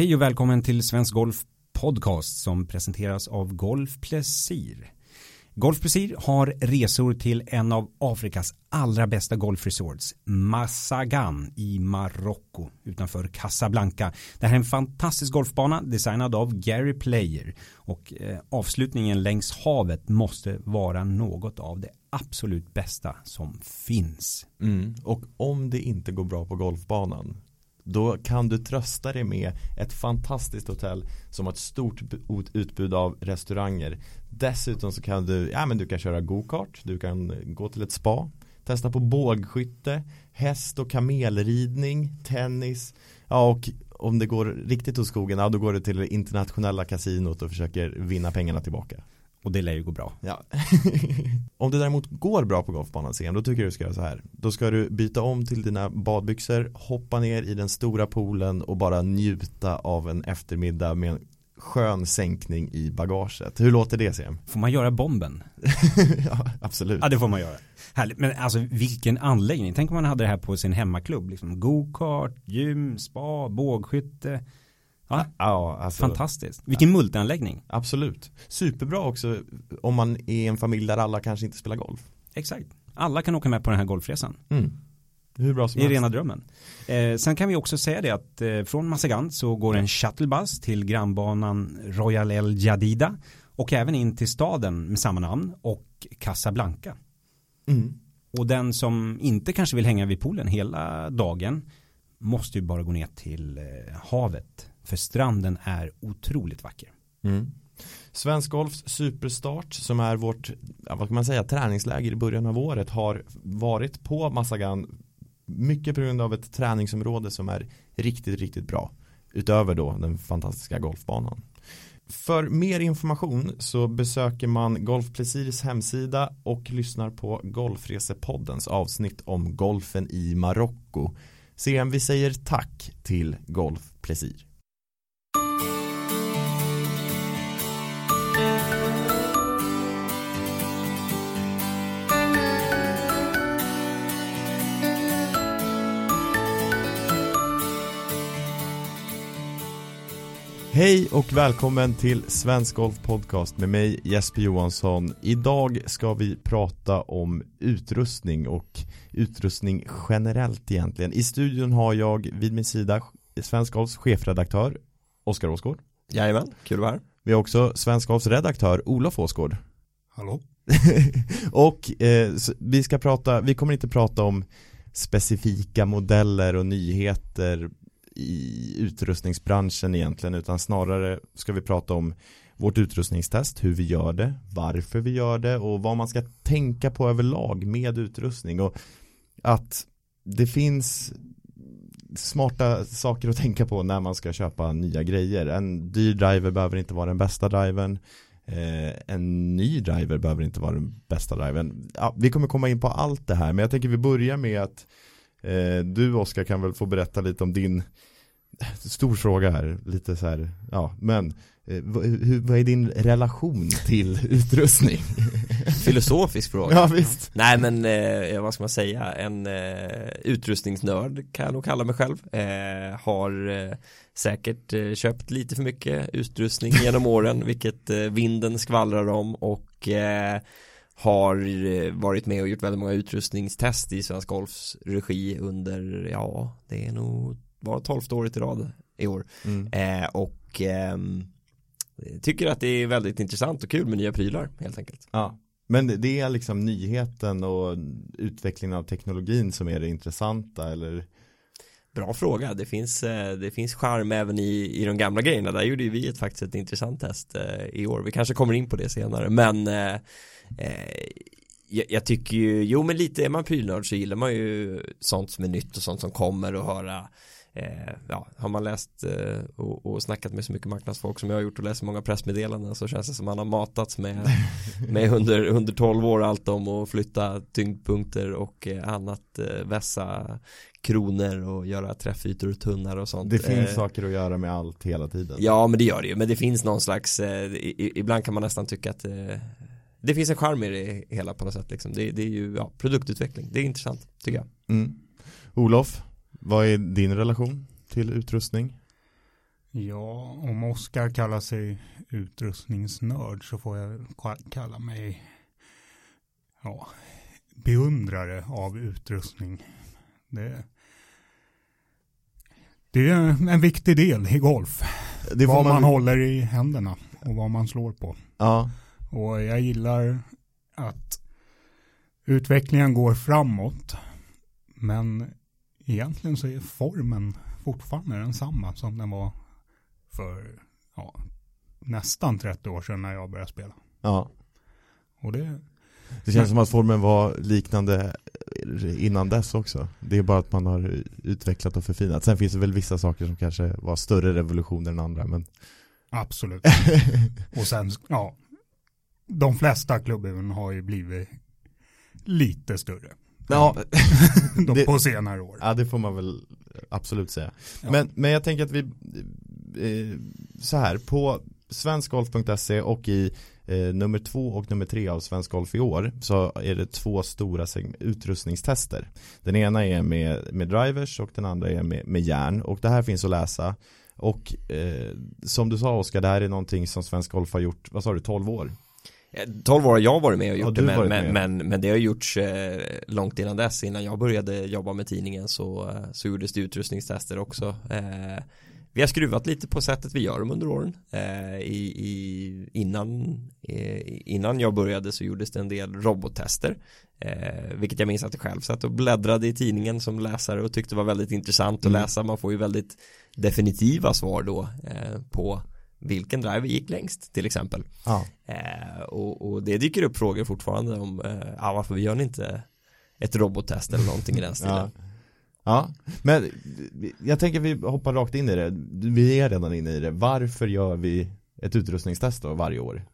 Hej och välkommen till Svensk Golf Podcast som presenteras av Golf Plessir. Golf Plessir har resor till en av Afrikas allra bästa golfresorts, Massagan i Marocko utanför Casablanca. Det här är en fantastisk golfbana designad av Gary Player och eh, avslutningen längs havet måste vara något av det absolut bästa som finns. Mm. Och om det inte går bra på golfbanan då kan du trösta dig med ett fantastiskt hotell som har ett stort utbud av restauranger. Dessutom så kan du, ja men du kan köra go-kart, du kan gå till ett spa, testa på bågskytte, häst och kamelridning, tennis, ja och om det går riktigt åt skogen, ja då går du till det internationella kasinot och försöker vinna pengarna tillbaka. Och det lär ju gå bra. Ja. om det däremot går bra på golfbanan sen, då tycker jag du ska göra så här. Då ska du byta om till dina badbyxor, hoppa ner i den stora poolen och bara njuta av en eftermiddag med en skön sänkning i bagaget. Hur låter det Sem? Får man göra bomben? ja, absolut. Ja, det får man göra. Härligt. Men alltså vilken anläggning. Tänk om man hade det här på sin hemmaklubb. Liksom, Go-kart, gym, spa, bågskytte. Ja, ja alltså, Fantastiskt. Vilken ja. multianläggning. Absolut. Superbra också om man är en familj där alla kanske inte spelar golf. Exakt. Alla kan åka med på den här golfresan. Mm. Hur bra som Det är rena drömmen. Eh, sen kan vi också säga det att eh, från Massagan så går en shuttlebuss till grannbanan Royal El Jadida och även in till staden med samma namn och Casablanca. Mm. Och den som inte kanske vill hänga vid poolen hela dagen måste ju bara gå ner till eh, havet för stranden är otroligt vacker. Mm. Svensk Golfs superstart som är vårt, vad kan man säga, träningsläger i början av året har varit på Massagan mycket på grund av ett träningsområde som är riktigt, riktigt bra. Utöver då den fantastiska golfbanan. För mer information så besöker man Golf Plesirs hemsida och lyssnar på Golfresepoddens avsnitt om golfen i Marocko. CM, vi säger tack till Golf Plesir. Hej och välkommen till Svensk Golf Podcast med mig Jesper Johansson. Idag ska vi prata om utrustning och utrustning generellt egentligen. I studion har jag vid min sida Svensk Golfs chefredaktör Oskar Åsgård. Jajamän, kul att vara här. Vi har också Svensk Golfs redaktör Olof Åsgård. Hallå. och eh, vi ska prata, vi kommer inte prata om specifika modeller och nyheter i utrustningsbranschen egentligen utan snarare ska vi prata om vårt utrustningstest, hur vi gör det, varför vi gör det och vad man ska tänka på överlag med utrustning och att det finns smarta saker att tänka på när man ska köpa nya grejer. En dyr driver behöver inte vara den bästa drivern. Eh, en ny driver behöver inte vara den bästa drivern. Ja, vi kommer komma in på allt det här men jag tänker vi börjar med att eh, du Oskar kan väl få berätta lite om din stor fråga här, lite så här, ja, men eh, vad är din relation till utrustning? Filosofisk fråga. Ja, visst. Nej, men eh, vad ska man säga, en eh, utrustningsnörd kan jag nog kalla mig själv. Eh, har eh, säkert eh, köpt lite för mycket utrustning genom åren, vilket vinden skvallrar om och har varit med och gjort väldigt många utrustningstest i Svensk Golfs regi under, ja, det är nog var tolfte året i rad i år. Mm. Eh, och eh, tycker att det är väldigt intressant och kul med nya prylar helt enkelt. Ja. Men det är liksom nyheten och utvecklingen av teknologin som är det intressanta eller? Bra fråga, det finns, eh, det finns charm även i, i de gamla grejerna. Där gjorde vi ett, faktiskt ett intressant test eh, i år. Vi kanske kommer in på det senare, men eh, eh jag, jag, tycker ju, jo men lite är man prylnörd så gillar man ju sånt som är nytt och sånt som kommer och höra eh, ja, har man läst eh, och, och snackat med så mycket marknadsfolk som jag har gjort och läst många pressmeddelanden så känns det som man har matats med, med under, under 12 år allt om att flytta tyngdpunkter och eh, annat eh, vässa kronor och göra träffytor tunnare och sånt. Det finns eh, saker att göra med allt hela tiden. Ja men det gör det ju men det finns någon slags eh, i, ibland kan man nästan tycka att eh, det finns en charm i det hela på något sätt liksom. det, det är ju ja, produktutveckling, det är intressant tycker jag. Mm. Olof, vad är din relation till utrustning? Ja, om Oskar kallar sig utrustningsnörd så får jag kalla mig ja, beundrare av utrustning. Det, det är en viktig del i golf. Det vad man... man håller i händerna och vad man slår på. Ja. Och jag gillar att utvecklingen går framåt. Men egentligen så är formen fortfarande densamma som den var för ja, nästan 30 år sedan när jag började spela. Ja. Och det, det känns som att formen var liknande innan dess också. Det är bara att man har utvecklat och förfinat. Sen finns det väl vissa saker som kanske var större revolutioner än andra. Men... Absolut. och sen, ja, de flesta klubben har ju blivit lite större. Ja, de det, på senare år. Ja, det får man väl absolut säga. Ja. Men, men jag tänker att vi, eh, så här, på svenskgolf.se och i eh, nummer två och nummer tre av Svensk Golf i år så är det två stora utrustningstester. Den ena är med, med drivers och den andra är med, med järn och det här finns att läsa. Och eh, som du sa Oskar, det här är någonting som Svensk Golf har gjort, vad sa du, 12 år? 12 år har jag varit med och gjort ja, det men, men, men, men, det har gjorts eh, långt innan dess innan jag började jobba med tidningen så, eh, så gjordes det utrustningstester också eh, vi har skruvat lite på sättet vi gör dem under åren. Eh, i, i, innan, eh, innan jag började så gjordes det en del robottester. Eh, vilket jag minns att jag själv satt och bläddrade i tidningen som läsare och tyckte var väldigt intressant att mm. läsa. Man får ju väldigt definitiva svar då eh, på vilken driver gick längst till exempel. Ja. Eh, och, och, det dyker upp frågor fortfarande om ah, varför vi gör inte ett robottest eller någonting i den stilen. Ja. Ja, men jag tänker vi hoppar rakt in i det. Vi är redan inne i det. Varför gör vi ett utrustningstest då varje år?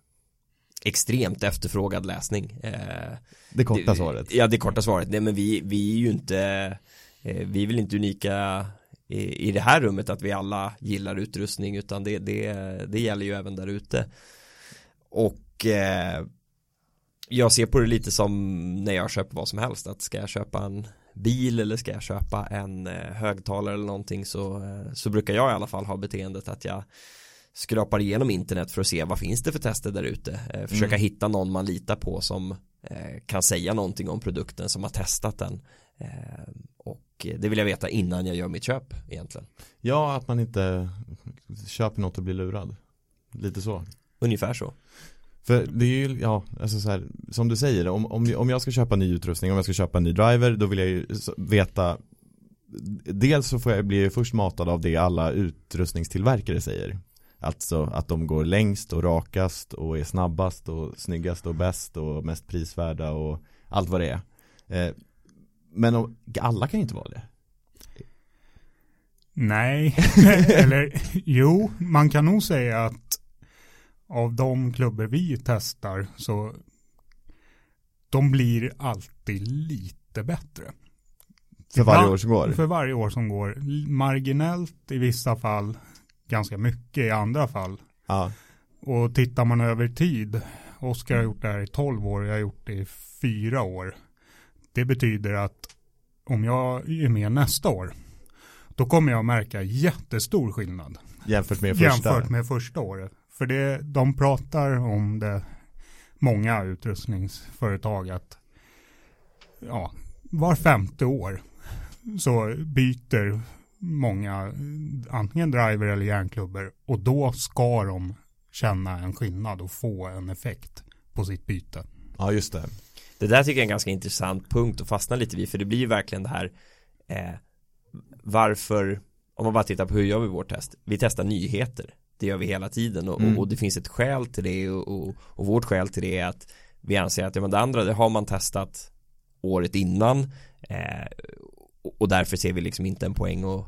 Extremt efterfrågad läsning. Eh, det korta svaret. Ja, det korta svaret. Nej, men vi, vi är ju inte, eh, vi är väl inte unika i, i det här rummet att vi alla gillar utrustning utan det, det, det gäller ju även där ute. Och eh, jag ser på det lite som när jag köper vad som helst att ska jag köpa en bil eller ska jag köpa en eh, högtalare eller någonting så, eh, så brukar jag i alla fall ha beteendet att jag skrapar igenom internet för att se vad finns det för tester där ute. Eh, försöka mm. hitta någon man litar på som kan säga någonting om produkten som har testat den. Det vill jag veta innan jag gör mitt köp egentligen. Ja, att man inte köper något och blir lurad. Lite så. Ungefär så. För det är ju, ja, alltså så här, som du säger, om, om, om jag ska köpa ny utrustning, om jag ska köpa en ny driver, då vill jag ju veta Dels så får jag, jag först matad av det alla utrustningstillverkare säger Alltså att de går längst och rakast och är snabbast och snyggast och bäst och mest prisvärda och allt vad det är eh, Men om, alla kan ju inte vara det Nej, eller jo, man kan nog säga att av de klubbor vi testar så de blir alltid lite bättre. För varje år som går? För varje år som går. Marginellt i vissa fall, ganska mycket i andra fall. Ja. Och tittar man över tid, Oskar har gjort det här i 12 år, jag har gjort det i 4 år. Det betyder att om jag är med nästa år, då kommer jag märka jättestor skillnad. Jämfört med första? Jämfört med första året. För det, de pratar om det, många utrustningsföretag, att ja, var femte år så byter många antingen driver eller järnklubbor och då ska de känna en skillnad och få en effekt på sitt byte. Ja, just det. Det där tycker jag är en ganska intressant punkt att fastna lite vid för det blir ju verkligen det här eh, varför om man bara tittar på hur gör vi vårt test vi testar nyheter det gör vi hela tiden och, mm. och det finns ett skäl till det och, och, och, vårt skäl till det är att vi anser att ja, men det andra det har man testat året innan eh, och därför ser vi liksom inte en poäng att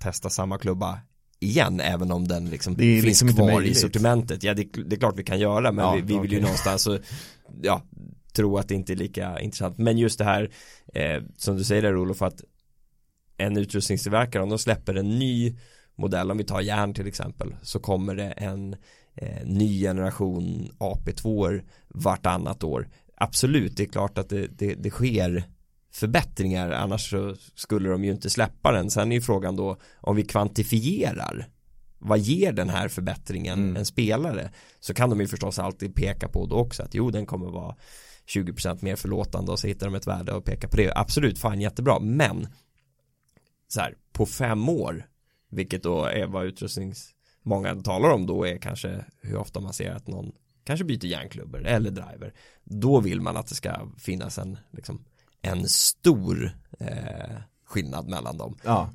testa samma klubba igen även om den liksom finns liksom kvar i sortimentet. Ja det, det, är klart vi kan göra men ja, vi, vi vill okay. ju någonstans så, ja, tro att det inte är lika intressant. Men just det här eh, som du säger där Olof att en utrustningstillverkare om de släpper en ny modell, om vi tar järn till exempel, så kommer det en eh, ny generation AP2 vartannat år. Absolut, det är klart att det, det, det sker förbättringar annars så skulle de ju inte släppa den. Sen är ju frågan då om vi kvantifierar vad ger den här förbättringen Mm. en spelare så kan de ju förstås alltid peka på då också att jo den kommer vara 20% mer förlåtande och så hittar de ett värde och pekar på det. Absolut fan jättebra. Men så här på fem år vilket då är vad utrustnings många talar om då är kanske hur ofta man ser att någon kanske byter järnklubbor eller driver då vill man att det ska finnas en liksom en stor eh, skillnad mellan dem. Ja,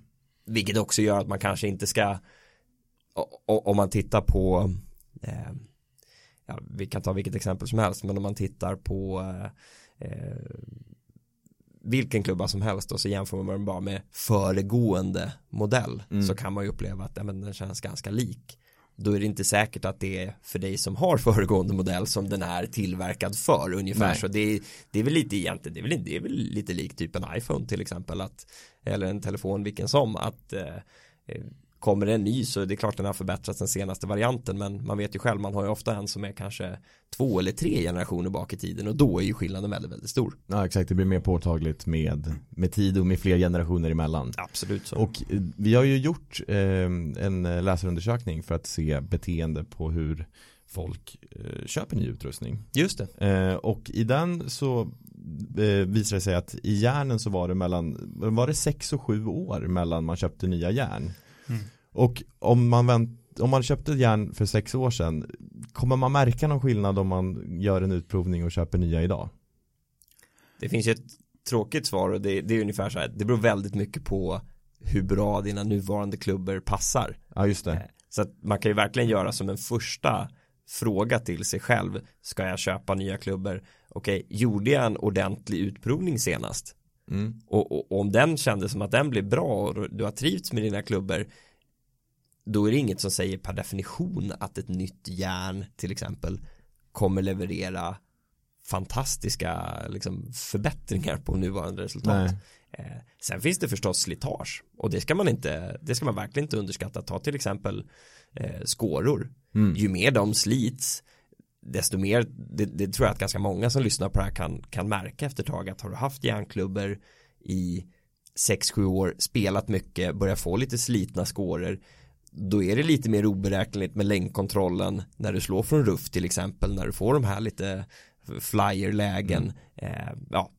vilket också gör att man kanske inte ska om man tittar på eh, ja, vi kan ta vilket exempel som helst men om man tittar på eh, eh, vilken klubba som helst och så jämför man den bara med föregående modell Mm. så kan man ju uppleva att ja, men den känns ganska lik då är det inte säkert att det är för dig som har föregående modell som den är tillverkad för ungefär Nej. så det är, det är väl lite egentligen det är väl, det är väl lite likt typ en iPhone till exempel att eller en telefon vilken som att eh, eh, kommer det en ny så det är klart den har förbättrats den senaste varianten men man vet ju själv man har ju ofta en som är kanske två eller tre generationer bak i tiden och då är ju skillnaden väldigt väldigt stor ja exakt, det blir mer påtagligt med, med tid och med fler generationer emellan. absolut så Och eh, vi har ju gjort eh, en läsarundersökning för att se beteende på hur folk eh, köper ny utrustning. just det Eh, och i den så eh, visade det sig att i järnen så var det mellan, var det sex och sju år mellan man köpte nya järn. Mm. Och om man, vänt, om man köpte järn för sex år sedan, kommer man märka någon skillnad om man gör en utprovning och köper nya idag? Det finns ju ett tråkigt svar och det, det är ungefär så här det beror väldigt mycket på hur bra dina nuvarande klubbor passar Ja just det. Eh, Så att man kan ju verkligen göra som en första fråga till sig själv. Ska jag köpa nya klubbor? Okej, gjorde jag en ordentlig utprovning senast? Mm. Och, och, och om den kändes som att den blev bra och du har trivts med dina klubbor då är det inget som säger per definition att ett nytt järn till exempel kommer leverera fantastiska liksom, förbättringar på nuvarande resultat. Eh, sen finns det förstås slitage och det ska man inte, det ska man verkligen inte underskatta. Ta till exempel eh, skåror. Mm. Ju mer de slits desto mer, det, det tror jag att ganska många som lyssnar på det här kan, kan märka efter ett tag att har du haft järnklubbor i 6-7 år, spelat mycket, börjar få lite slitna skåror då är det lite mer oberäkneligt med längdkontrollen när du slår från ruff till exempel när du får de här lite flyerlägen eh, ja,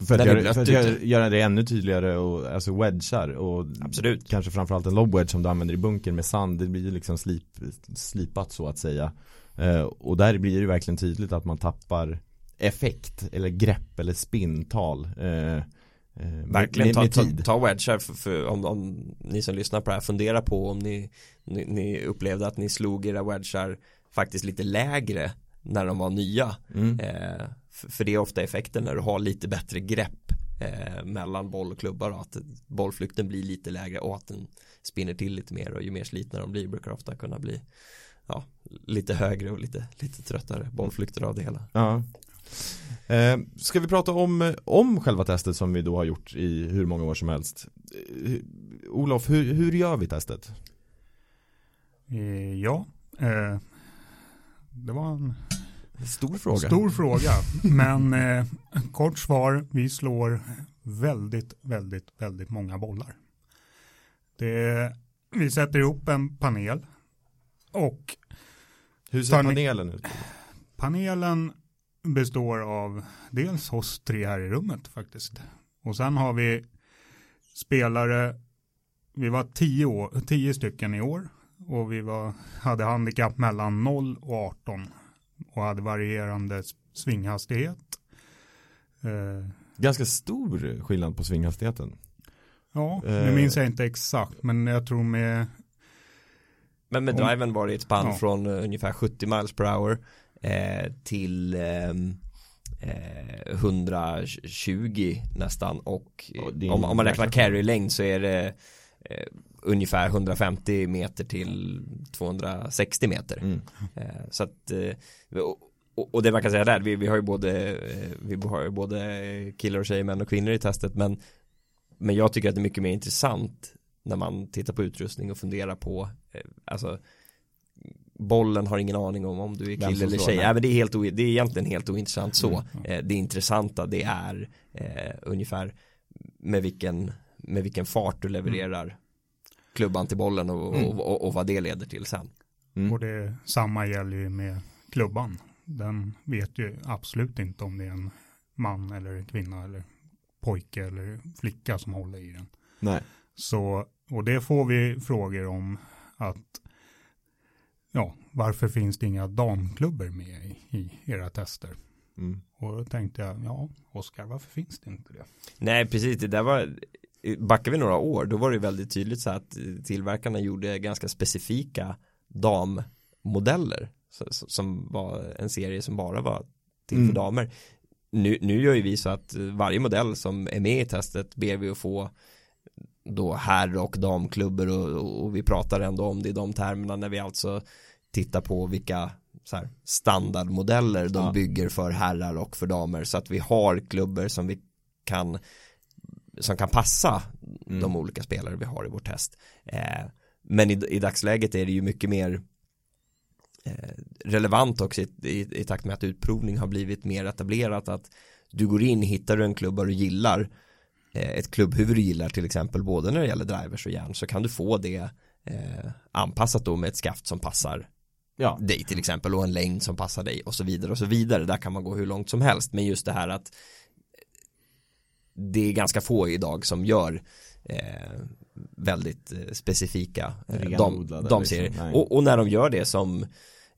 För att, göra, för att göra, det ännu tydligare och alltså wedgar och Absolut. kanske framförallt en lob wedge som du använder i bunkern med sand det blir ju liksom slip, slipat så att säga och där blir det verkligen tydligt att man tappar effekt eller grepp eller spinntal eh, eh, Verkligen ta, ta, ta wedgar för, för om, om ni som lyssnar på det här fundera på om ni, ni, ni upplevde att ni slog era wedgar faktiskt lite lägre när de var nya. Mm. Eh, för, för det är ofta effekten när du har lite bättre grepp eh, mellan boll och klubbar och att bollflykten blir lite lägre och att den spinner till lite mer och ju mer slitna de blir brukar ofta kunna bli ja, lite högre och lite, lite tröttare bollflykter av det hela. Ja. Eh, ska vi prata om, om själva testet som vi då har gjort i hur många år som helst eh, Olof, hur, hur gör vi testet? Eh, ja, eh, det var en Stor fråga stor fråga. Men eh, kort svar, vi slår väldigt, väldigt, väldigt många bollar. Det, vi sätter ihop en panel och Hur ser panelen ut? panelen består av dels oss tre här i rummet faktiskt. Och sen har vi spelare, vi var tio, år, tio stycken i år och vi var, hade handikapp mellan 0 och 18 och hade varierande svinghastighet. Eh, Ganska stor skillnad på svinghastigheten ja, Eh. nu minns jag inte exakt men jag tror med, Men med driven var det ett spann Ja. från eh, ungefär 70 miles per hour eh, till ehm, eh, 120 nästan och är om, om man räknar verkligen- carry-längd så är det eh, ungefär 150 meter till 260 meter. mm. Eh, så att eh, och, och- och det man kan säga där, vi, vi har ju både eh, vi har ju både killar och tjejer, män och kvinnor i testet men men jag tycker att det är mycket mer intressant när man tittar på utrustning och funderar på alltså bollen har ingen aning om om du är kille eller tjej. nej. Men det, är helt det är egentligen helt ointressant så. Mm. Eh, det intressanta det är eh, ungefär med vilken, med vilken fart du levererar klubban till bollen och, Mm. och, och, och vad det leder till sen. Mm. Och det samma gäller ju med klubban. Den vet ju absolut inte om det är en man eller en kvinna eller pojke eller flicka som håller i den. Nej. Så, och det får vi frågor om att ja, varför finns det inga damklubbor med i, i era tester? Mm. Och då tänkte jag, ja, Oskar, varför finns det inte det? Nej, precis. Det där var, backar vi några år, då var det väldigt tydligt så att tillverkarna gjorde ganska specifika dammodeller. Som var en serie som bara var till för Mm. damer. Nu, nu gör ju vi så att varje modell som är med i testet ber vi att få då herr och damklubbor och, och vi pratar ändå om det i de termerna när vi alltså tittar på vilka här, standardmodeller de Ja. bygger för herrar och för damer så att vi har klubbor som vi kan som kan passa Mm. de olika spelare vi har i vårt test. Eh, men i, i dagsläget är det ju mycket mer eh, relevant också i, i, i takt med att utprovning har blivit mer etablerat att du går in, hittar du en klubba du gillar ett klubbhuvud du gillar till exempel både när det gäller drivers och järn så kan du få det eh, anpassat då med ett skaft som passar Ja. dig till exempel och en längd som passar dig och så vidare och så vidare. Där kan man gå hur långt som helst. Men just det här att det är ganska få idag som gör eh, väldigt eh, specifika eh, Renodlade, damserier. liksom. Och, och när de gör det som eh,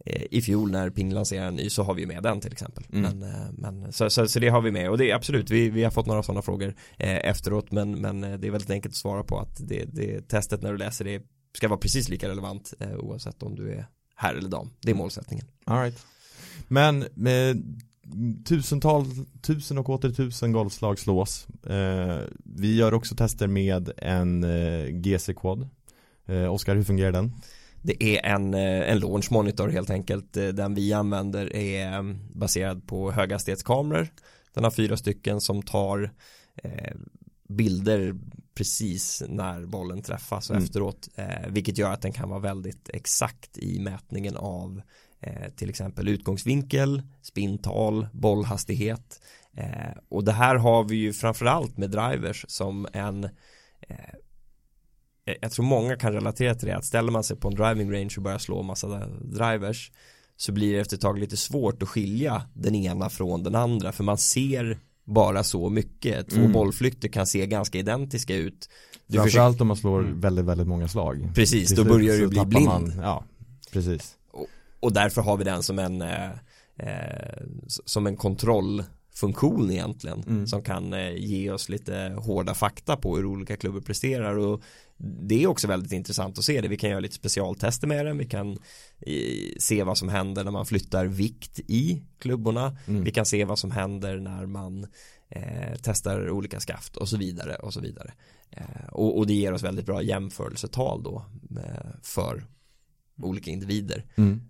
i fjol när Ping lanserar en ny så har vi med den till exempel. Mm. Men, eh, men, så, så, så det har vi med och det är absolut, vi, vi har fått några sådana frågor eh, efteråt men, men eh, det är väldigt enkelt att svara på att det, det testet när du läser det ska vara precis lika relevant eh, oavsett om du är herr eller dam. Det är målsättningen. All right. Men med tusentals, tusen och åter tusen golfslag slås. Eh, vi gör också tester med en eh, GC Quad. Eh, Oskar, hur fungerar den? Det är en, eh, en launch monitor helt enkelt. Eh, Den vi använder är eh, baserad på höghastighetskameror. Den har fyra stycken som tar bilder precis när bollen träffas och Mm. efteråt. Vilket gör att den kan vara väldigt exakt i mätningen av till exempel utgångsvinkel, spintal, bollhastighet. Och det här har vi ju framförallt med drivers som en jag- jag tror många kan relatera till det att ställer man sig på en driving range och börjar slå massa drivers så blir det efter ett tag lite svårt att skilja den ena från den andra för man ser bara så mycket. Två Mm. bollflykter kan se ganska identiska ut. Du försöker, Framförallt om man slår Mm. väldigt, väldigt många slag. precis, Till då slut börjar du bli blind. Man, ja, precis. Och därför har vi den som en eh, eh, som en kontrollfunktion egentligen Mm. som kan eh, ge oss lite hårda fakta på hur olika klubbar presterar och det är också väldigt intressant att se det. Vi kan göra lite specialtester med den. Vi kan se vad som händer när man flyttar vikt i klubborna. Mm. Vi kan se vad som händer när man eh, testar olika skaft och så vidare och så vidare. Eh, och, och det ger oss väldigt bra jämförelsetal då eh, för olika individer. Mm.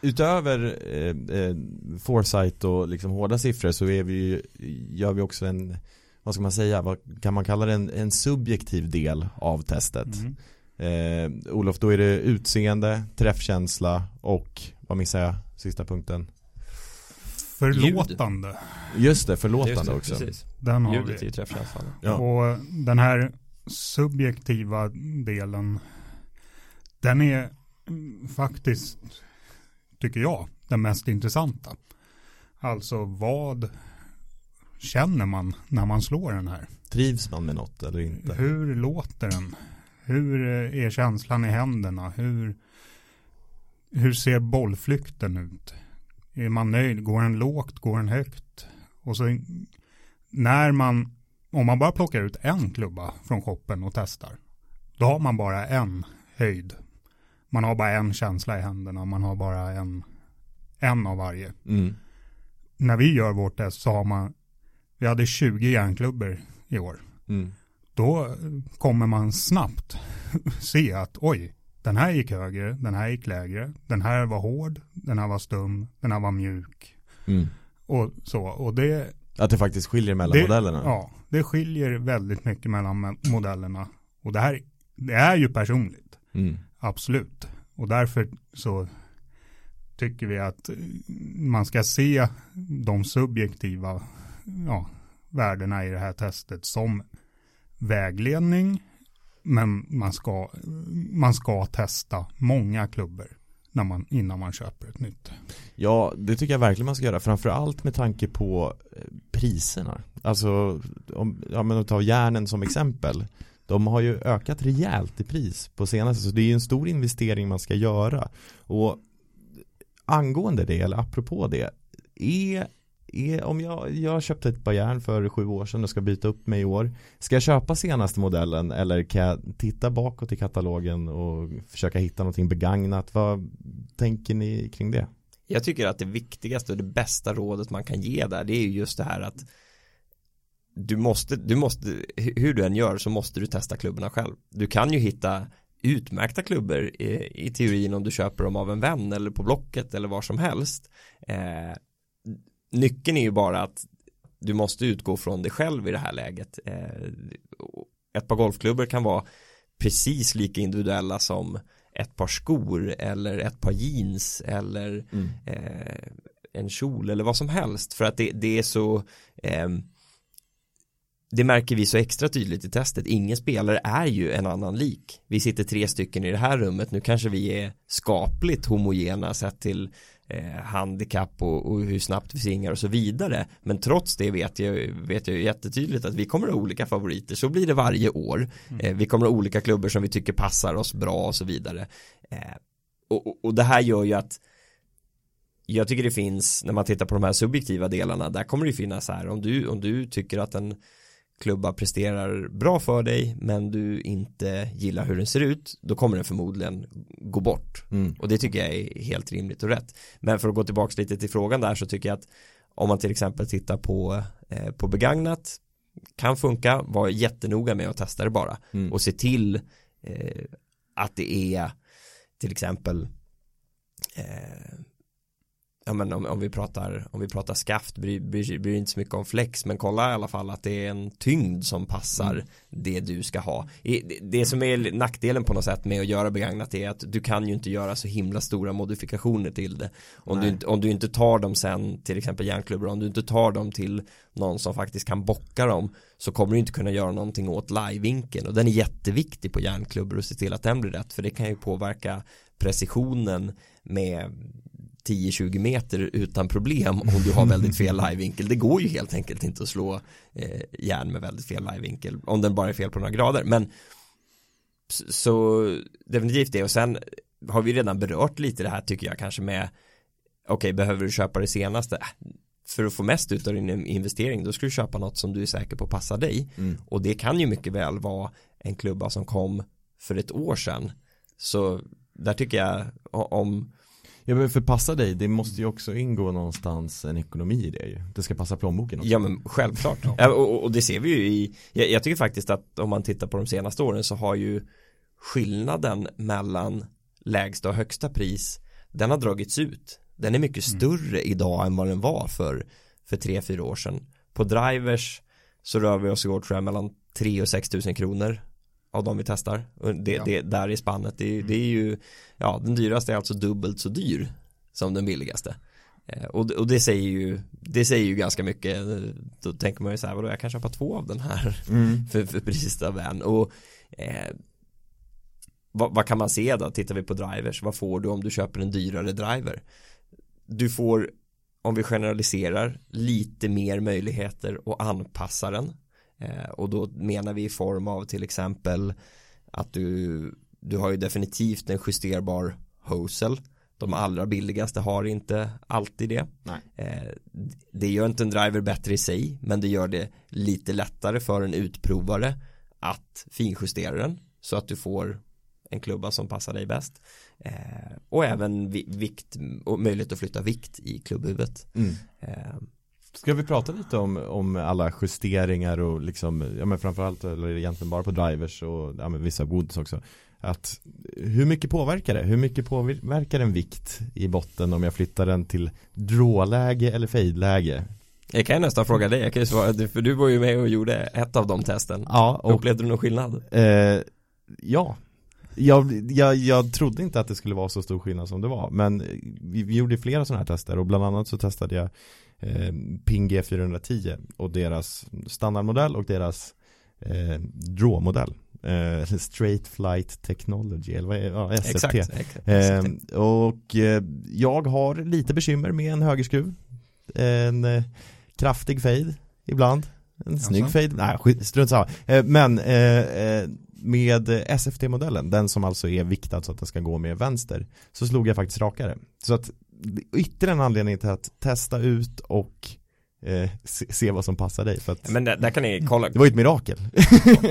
Utöver eh, eh, foresight och liksom hårda siffror så är vi ju, gör vi också en, vad ska man säga, vad kan man kalla det, en, en subjektiv del av testet. Mm. Eh, Olof, då är det utseende, träffkänsla och, vad missar jag, sista punkten? Förlåtande, Just det, Just förlåtande det, också. Precis. den har Ljudet vi. ju träffkänslan. Ja. Och den här subjektiva delen, den är faktiskt, tycker jag, den mest intressanta. Alltså vad känner man när man slår den här? Trivs man med något eller inte? Hur låter den? Hur är känslan i händerna? Hur, hur ser bollflykten ut? Är man nöjd? Går den lågt? Går den högt? Och så när man, om man bara plockar ut en klubba från shoppen och testar, då har man bara en höjd. Man har bara en känsla i händerna, man har bara en, en av varje. Mm. När vi gör vårt test så har man, vi hade 20 järnklubbor i år Mm. då kommer man snabbt se att oj, den här gick högre, den här gick lägre, den här var hård, den här var stum, den här var mjuk Mm. och så. Och det, Att det faktiskt skiljer mellan det, modellerna? Ja, det skiljer väldigt mycket mellan mo- modellerna. Och det här, det är ju personligt, Mm absolut. Och därför så tycker vi att eh, man ska se de subjektiva ja, värdena i det här testet som vägledning Men man ska, man ska testa många klubbor när man, innan man köper ett nytt. Ja, det tycker jag verkligen man ska göra. Framförallt med tanke på eh, priserna. Alltså, om, ja men att tar järnen som exempel. De har ju ökat rejält i pris på senaste, så det är ju en stor investering man ska göra. Och angående det, eller apropå det, är är, om jag, jag köpte ett par järn för sju år sedan och ska byta upp mig i år Ska jag köpa senaste modellen eller kan jag titta bakåt i katalogen och försöka hitta någonting begagnat? Vad tänker ni kring det? Jag tycker att det viktigaste och det bästa rådet man kan ge där det är ju just det här att du måste, du måste, hur du än gör så måste du testa klubborna själv. Du kan ju hitta utmärkta klubbor i, i teorin om du köper dem av en vän eller på Blocket eller var som helst. Eh, nyckeln är ju bara att du måste utgå från dig själv i det här läget. Eh, ett par golfklubbor kan vara precis lika individuella som ett par skor eller ett par jeans eller mm. eh, en kjol eller vad som helst för att det, det är så eh, det märker vi så extra tydligt i testet. Ingen spelare är ju en annan lik. Vi sitter tre stycken i det här rummet. Nu kanske vi är skapligt homogena sett till eh, handikapp och, och, hur snabbt vi svingar och så vidare. Men trots det vet jag, vet jag jättetydligt att vi kommer ha olika favoriter. Så blir det varje år. Mm. Eh, vi kommer ha olika klubbor som vi tycker passar oss bra och så vidare. Eh, och, och det här gör ju att jag tycker det finns, när man tittar på de här subjektiva delarna, där kommer det finnas här, om du, om du tycker att en klubba presterar bra för dig men du inte gillar hur den ser ut då kommer den förmodligen gå bort mm. och det tycker jag är helt rimligt och rätt men för att gå tillbaka lite till frågan där så tycker jag att om man till exempel tittar på, eh, på begagnat kan funka, var jättenoga med att testa det bara mm. och se till eh, att det är till exempel eh, ja men om, om, vi pratar om vi pratar skaft bryr, bryr, bryr inte så mycket om flex men kolla i alla fall att det är en tyngd som passar mm. det du ska ha. Det, det som är nackdelen på något sätt med att göra begagnat är att du kan ju inte göra så himla stora modifikationer till det. Om, du, om du inte tar dem sen till exempel järnklubbor om du inte tar dem till någon som faktiskt kan bocka dem så kommer du inte kunna göra någonting åt livevinkeln. Och den är jätteviktig på järnklubbor och se till att den blir rätt för det kan ju påverka precisionen med 10-20 meter utan problem om du har väldigt fel livevinkel. Det går ju helt enkelt inte att slå eh, järn med väldigt fel livevinkel om den bara är fel på några grader. Men så definitivt det och sen har vi redan berört lite det här tycker jag kanske med okej okay, behöver du köpa det senaste för att få mest ut av din investering då ska du köpa något som du är säker på passar dig mm. och det kan ju mycket väl vara en klubba som kom för ett år sedan så där tycker jag om Ja men för passa dig, det måste ju också ingå någonstans en ekonomi i det ju. Det ska passa plånboken också. Ja men självklart. ja, och, och, det ser vi ju i, jag, jag, tycker faktiskt att om man tittar på de senaste åren så har ju skillnaden mellan lägsta och högsta pris, den har dragits ut. Den är mycket mm. större idag än vad den var för, för tre, fyra år sedan. På drivers så rör vi oss igår tror jag mellan 3 och 6 tusen kronor av de vi testar. Det, ja. det, där i spannet, det, mm. det, är ju, ja den dyraste är alltså dubbelt så dyr som den billigaste. Eh, och, och, det säger ju, det säger ju ganska mycket, då tänker man ju så här, vadå jag kan köpa två av den här mm. för, för precis av en. Och eh, vad, vad, kan man se då, tittar vi på drivers, vad får du om du köper en dyrare driver? Du får, om vi generaliserar, lite mer möjligheter att anpassa den och då menar vi i form av till exempel att du, du har ju definitivt en justerbar hosel. De allra billigaste har inte alltid det. Eh, det gör inte en driver bättre i sig, men det gör det lite lättare för en utprovare att finjustera den så att du får en klubba som passar dig bäst. Eh, och även vikt och möjlighet att flytta vikt i klubbhuvudet. Mm. Eh, Ska vi prata lite om, om alla justeringar och liksom, ja men framförallt, eller egentligen bara på drivers och ja, men vissa woods också. Att hur mycket påverkar det? Hur mycket påverkar en vikt i botten om jag flyttar den till dråläge eller fejdläge? Jag kan nästan fråga dig, jag kan ju svara, för du var ju med och gjorde ett av de testen. Ja. Och, Upplevde du någon skillnad? Eh, ja. Jag, jag, jag trodde inte att det skulle vara så stor skillnad som det var Men vi, vi gjorde flera sådana här tester och bland annat så testade jag eh, Ping G410 och deras standardmodell och deras eh, draw-modell. eh, Straight Flight Technology, eller vad är ja, SFT. Exakt, exakt. Eh, och eh, jag har lite bekymmer med en högerskruv. En kraftig fade ibland. En snygg fade, nej strunt samma. Men med SFT-modellen, den som alltså är viktad så att den ska gå med vänster, så slog jag faktiskt rakare. Så att ytterligare en anledning till att testa ut och eh, se, se vad som passar dig. För att Men där, där kan ni kolla, det var ju ett mirakel.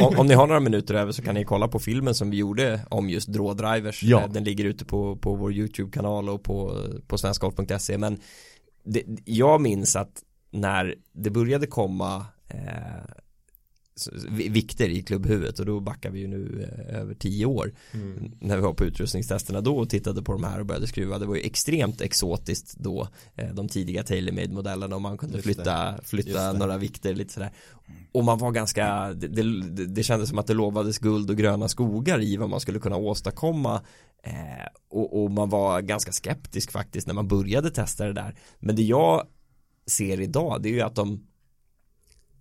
om, om ni har några minuter över så kan ni kolla på filmen som vi gjorde om just drawdrivers. Ja. Eh, Den ligger ute på, på vår YouTube-kanal och på, på svenskgolf.se. Men det, jag minns att när det började komma eh, vikter i klubbhuvudet och då backar vi ju nu eh, över tio år. När vi var på utrustningstesterna då och tittade på de här och började skruva det var ju extremt exotiskt då eh, de tidiga TaylorMade modellerna och man kunde Just flytta, flytta några vikter lite sådär. Och man var ganska det, det, det kändes som att det lovades guld och gröna skogar i vad man skulle kunna åstadkomma eh, och, och man var ganska skeptisk faktiskt när man började testa det där. Men det jag ser idag det är ju att de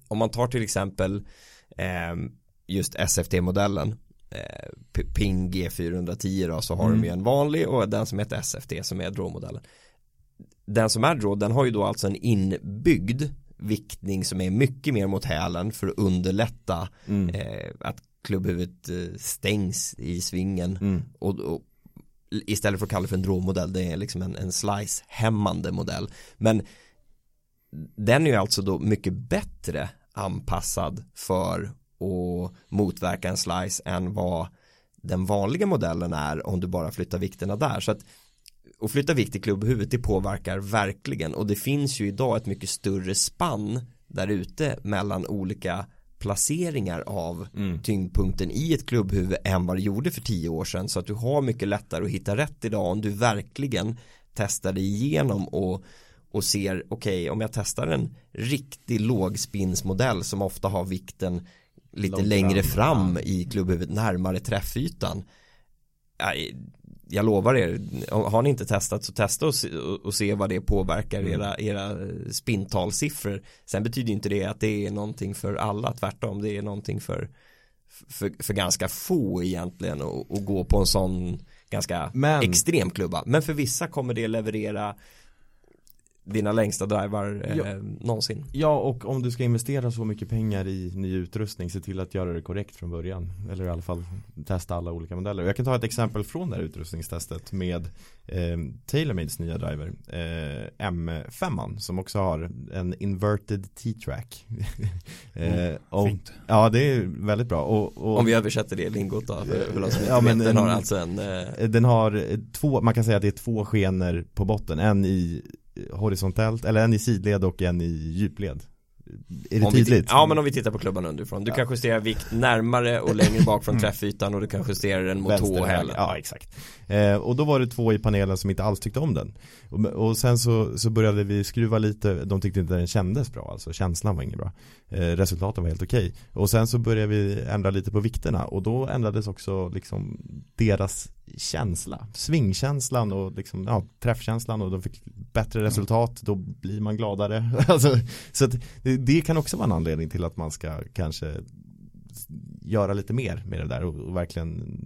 om man tar till exempel just SFT-modellen eh, Ping G410 då så har Mm. de ju en vanlig och den som heter SFT som är draw-modellen den som är draw den har ju då alltså en inbyggd viktning som är mycket mer mot hälen för att underlätta Mm. eh, att klubbhuvudet eh, stängs i svingen Mm. och, och istället för att kalla det för en draw-modell det är liksom en, en slice-hämmande modell men den är ju alltså då mycket bättre anpassad för att motverka en slice än vad den vanliga modellen är om du bara flyttar vikterna där. Så att och flytta vikt i klubbhuvudet det påverkar verkligen. Och det finns ju idag ett mycket större spann där ute mellan olika placeringar av Mm. tyngdpunkten i ett klubbhuvud än vad det gjorde för tio år sedan. Så att du har mycket lättare att hitta rätt idag om du verkligen testar dig igenom och, och ser okej om jag testar en riktig lågspinsmodell som ofta har vikten lite Långt längre fram. fram i klubbhuvudet närmare träffytan Ja, jag lovar er, har ni inte testat så testa och se, och- och se vad det påverkar Mm. era, era spintalsiffror. Sen betyder inte det att det är någonting för alla, tvärtom det är någonting för, för, för ganska få egentligen att att gå på en sån ganska Men- extrem klubba. Men för vissa kommer det leverera dina längsta drivar eh, Ja. någonsin. Ja, och om du ska investera så mycket pengar i ny utrustning, se till att göra det korrekt från början. Eller i alla fall testa alla olika modeller. Jag kan ta ett exempel från det här utrustningstestet med eh, TaylorMades nya driver. Eh, M5 som också har en inverted T-track. eh, och, Fint. ja, det är väldigt bra. Och, och, Om vi översätter det lingot då, för, för Ja, men den har alltså en eh, Den har två, man kan säga att det är två skenor på botten. En i horisontellt, eller en i sidled och en i djupled. Är det Om tydligt? Ja men om vi tittar på klubban underifrån. Du kan justera vikt närmare och längre bak från träffytan och du kan justera den mot tå och hälen. Ja, exakt. Eh, och då var det två i panelen som inte alls tyckte om den. Och, och sen så, så började vi skruva lite, de tyckte inte den kändes bra, alltså känslan var inget bra. Eh, resultaten var helt okej. Och sen så började vi ändra lite på vikterna och då ändrades också liksom deras känsla, svingkänslan och liksom, ja, träffkänslan och de fick bättre resultat, då blir man gladare. alltså, så det, det kan också vara en anledning till att man ska kanske göra lite mer med det där och, och verkligen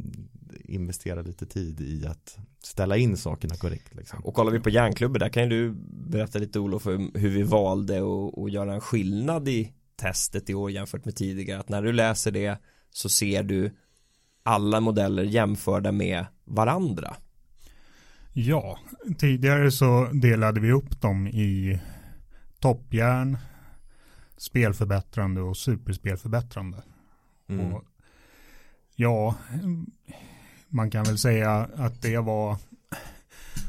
investera lite tid i att ställa in sakerna korrekt. Liksom. Och kollar vi på järnklubbor, där kan ju du berätta lite Olof hur vi valde att göra en skillnad i testet i år jämfört med tidigare. Att när du läser det så ser du alla modeller jämförda med varandra. Ja, tidigare så delade vi upp dem i toppjärn, spelförbättrande och superspelförbättrande. Mm. Och ja, man kan väl säga att det var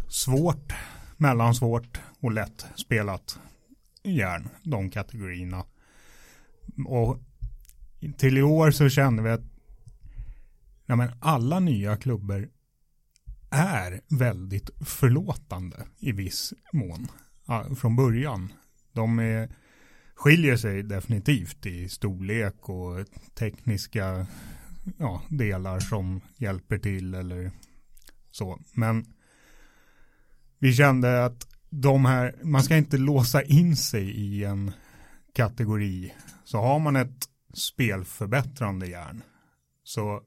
svårt, mellansvårt och lätt spelat järn, de kategorierna. Och till i år så kände vi att ja, men alla nya klubbor är väldigt förlåtande i viss mån ja, från början. De är, skiljer sig definitivt i storlek och tekniska ja, delar som hjälper till eller så. Men vi kände att de här, man ska inte låsa in sig i en kategori. Så har man ett spelförbättrande järn Så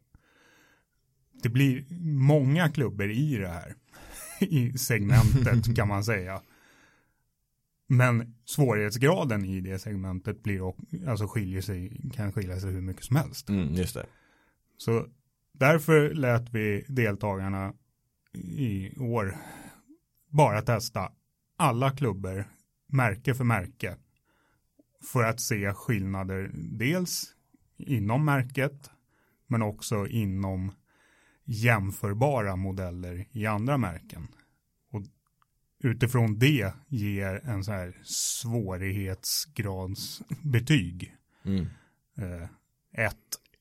det blir många klubbor i det här i segmentet kan man säga. Men svårighetsgraden i det segmentet blir alltså skiljer sig, kan skilja sig hur mycket som helst. Mm, just det. Så därför lät vi deltagarna i år bara testa alla klubbor märke för märke för att se skillnader dels inom märket men också inom jämförbara modeller i andra märken. Och utifrån det ger en så här svårighetsgradsbetyg. Mm. Eh, ett,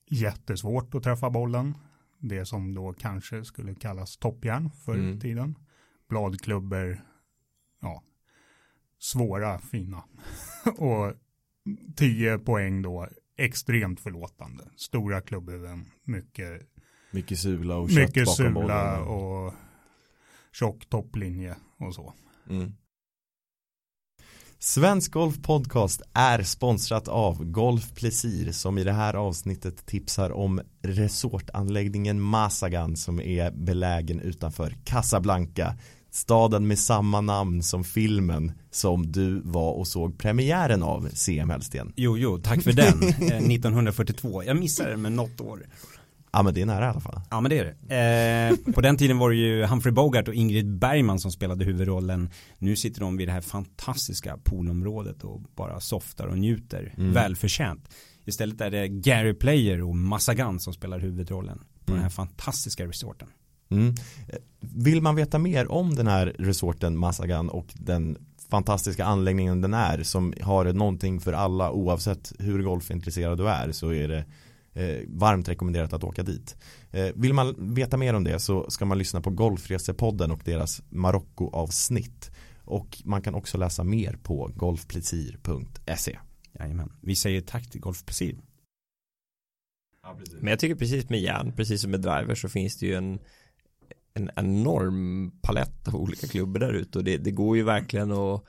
jättesvårt att träffa bollen. Det som då kanske skulle kallas toppjärn förr i mm. tiden. Bladklubbor, ja, svåra, fina. och 10 poäng då extremt förlåtande. Stora klubbhuvuden, mycket mycket sula och kött Mycket sula bollen. och tjock topplinje och så. Mm. Svensk Golf Podcast är sponsrat av Golf Plesir som i det här avsnittet tipsar om resortanläggningen Masagan som är belägen utanför Casablanca staden med samma namn som filmen som du var och såg premiären av CM Hellsten. Jo, jo, tack för den. 1942. Eh, Jag missade den med något år. Ja men det är nära i alla fall. Ja men det är det. Eh, på den tiden var det ju Humphrey Bogart och Ingrid Bergman som spelade huvudrollen. Nu sitter de vid det här fantastiska poolområdet och bara softar och njuter. Mm. Välförtjänt. Istället är det Gary Player och Massagan som spelar huvudrollen på mm. den här fantastiska resorten. Mm. Vill man veta mer om den här resorten Massagan och den fantastiska anläggningen den är som har någonting för alla oavsett hur golfintresserad du är så är det eh, varmt rekommenderat att åka dit. Eh, vill man veta mer om det så ska man lyssna på Golfresepodden och deras Marocko-avsnitt. Och man kan också läsa mer på golfplicir.se. Jajamän. Vi säger tack till Golfplicir. Men jag tycker precis med järn, precis som med driver så finns det ju en en enorm palett av olika klubbor där ute och det, det går ju verkligen att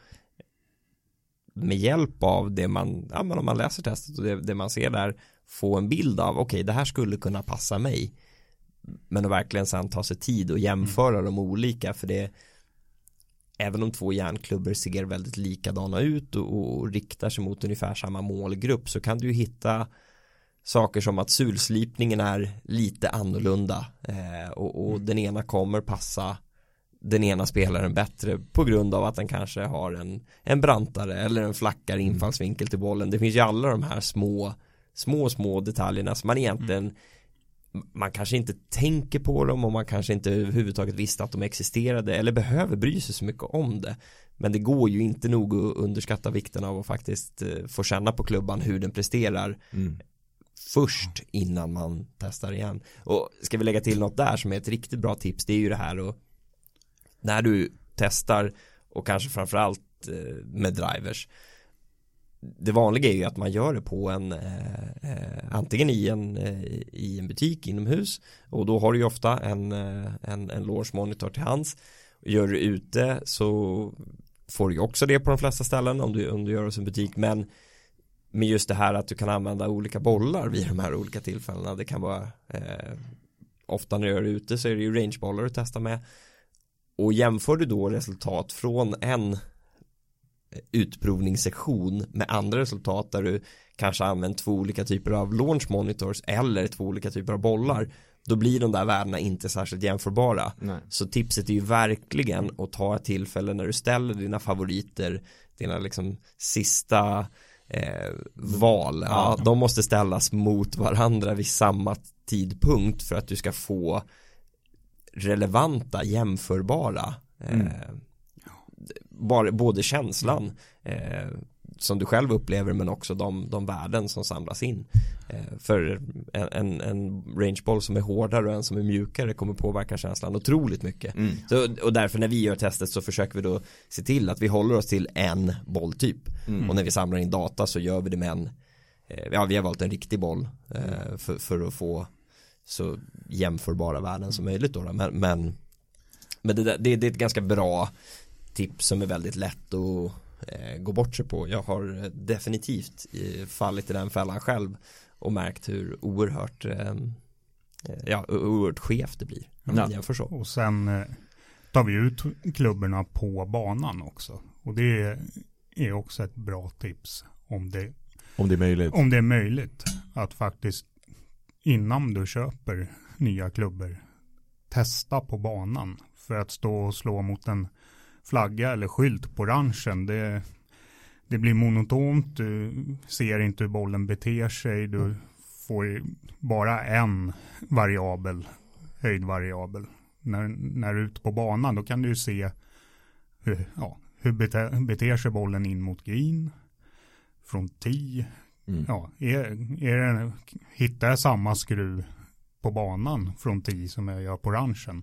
med hjälp av det man, ja men om man läser testet och det, det man ser där få en bild av, okej okay, det här skulle kunna passa mig men att verkligen sen ta sig tid och jämföra mm. de olika för det även om två järnklubbor ser väldigt likadana ut och, och riktar sig mot ungefär samma målgrupp så kan du ju hitta saker som att sulslipningen är lite annorlunda eh, och, och mm. den ena kommer passa den ena spelaren bättre på grund av att den kanske har en, en brantare eller en flackare mm. infallsvinkel till bollen. Det finns ju alla de här små små, små detaljerna som man egentligen mm. man kanske inte tänker på dem och man kanske inte överhuvudtaget visste att de existerade eller behöver bry sig så mycket om det. Men det går ju inte nog att underskatta vikten av att faktiskt eh, få känna på klubban hur den presterar mm. först innan man testar igen. Och ska vi lägga till något där som är ett riktigt bra tips det är ju det här och när du testar och kanske framförallt eh, med drivers det vanliga är ju att man gör det på en eh, eh, antingen i en, eh, i en butik inomhus. Och då har du ju ofta en, eh, en, en launch monitor till hands. Gör du ute så får du ju också det på de flesta ställen om du, om du gör det hos en butik. Men med just det här att du kan använda olika bollar vid de här olika tillfällena. Det kan vara eh, ofta när du gör det ute så är det ju rangebollar du testar med. Och jämför du då resultat från en utprovningssektion med andra resultat där du kanske använt två olika typer av launch monitors eller två olika typer av bollar då blir de där värdena inte särskilt jämförbara Nej. så tipset är ju verkligen att ta ett tillfälle när du ställer dina favoriter dina liksom sista eh, val ja, ja, de måste ställas mot varandra vid samma tidpunkt för att du ska få relevanta jämförbara mm. Både känslan eh, som du själv upplever men också de, de värden som samlas in. Eh, för en, en, en rangeboll som är hårdare och en som är mjukare kommer påverka känslan otroligt mycket. Mm. Så, och därför när vi gör testet så försöker vi då se till att vi håller oss till en bolltyp. Mm. Och när vi samlar in data så gör vi det med en, eh, ja vi har valt en riktig boll eh, för, för att få så jämförbara värden som möjligt då. Men, men, men det, det, det är ett ganska bra tips som är väldigt lätt att eh, gå bort sig på. Jag har definitivt fallit i den fällan själv och märkt hur oerhört eh, eh, ja, oerhört skevt det blir. Jämför så. Och sen eh, tar vi ut klubborna på banan också. Och det är också ett bra tips om det, Om det är möjligt. om det är möjligt att faktiskt innan du köper nya klubbor testa på banan. För att stå och slå mot en flagga eller skylt på ranchen det, det blir monotont, du ser inte hur bollen beter sig, du får bara en variabel, höjdvariabel. När, när du är ute på banan då kan du se hur, ja, hur bete, beter sig bollen in mot green, från 10, Mm. Ja, är, är det, hittar jag samma skruv på banan från 10 som jag gör på ranchen?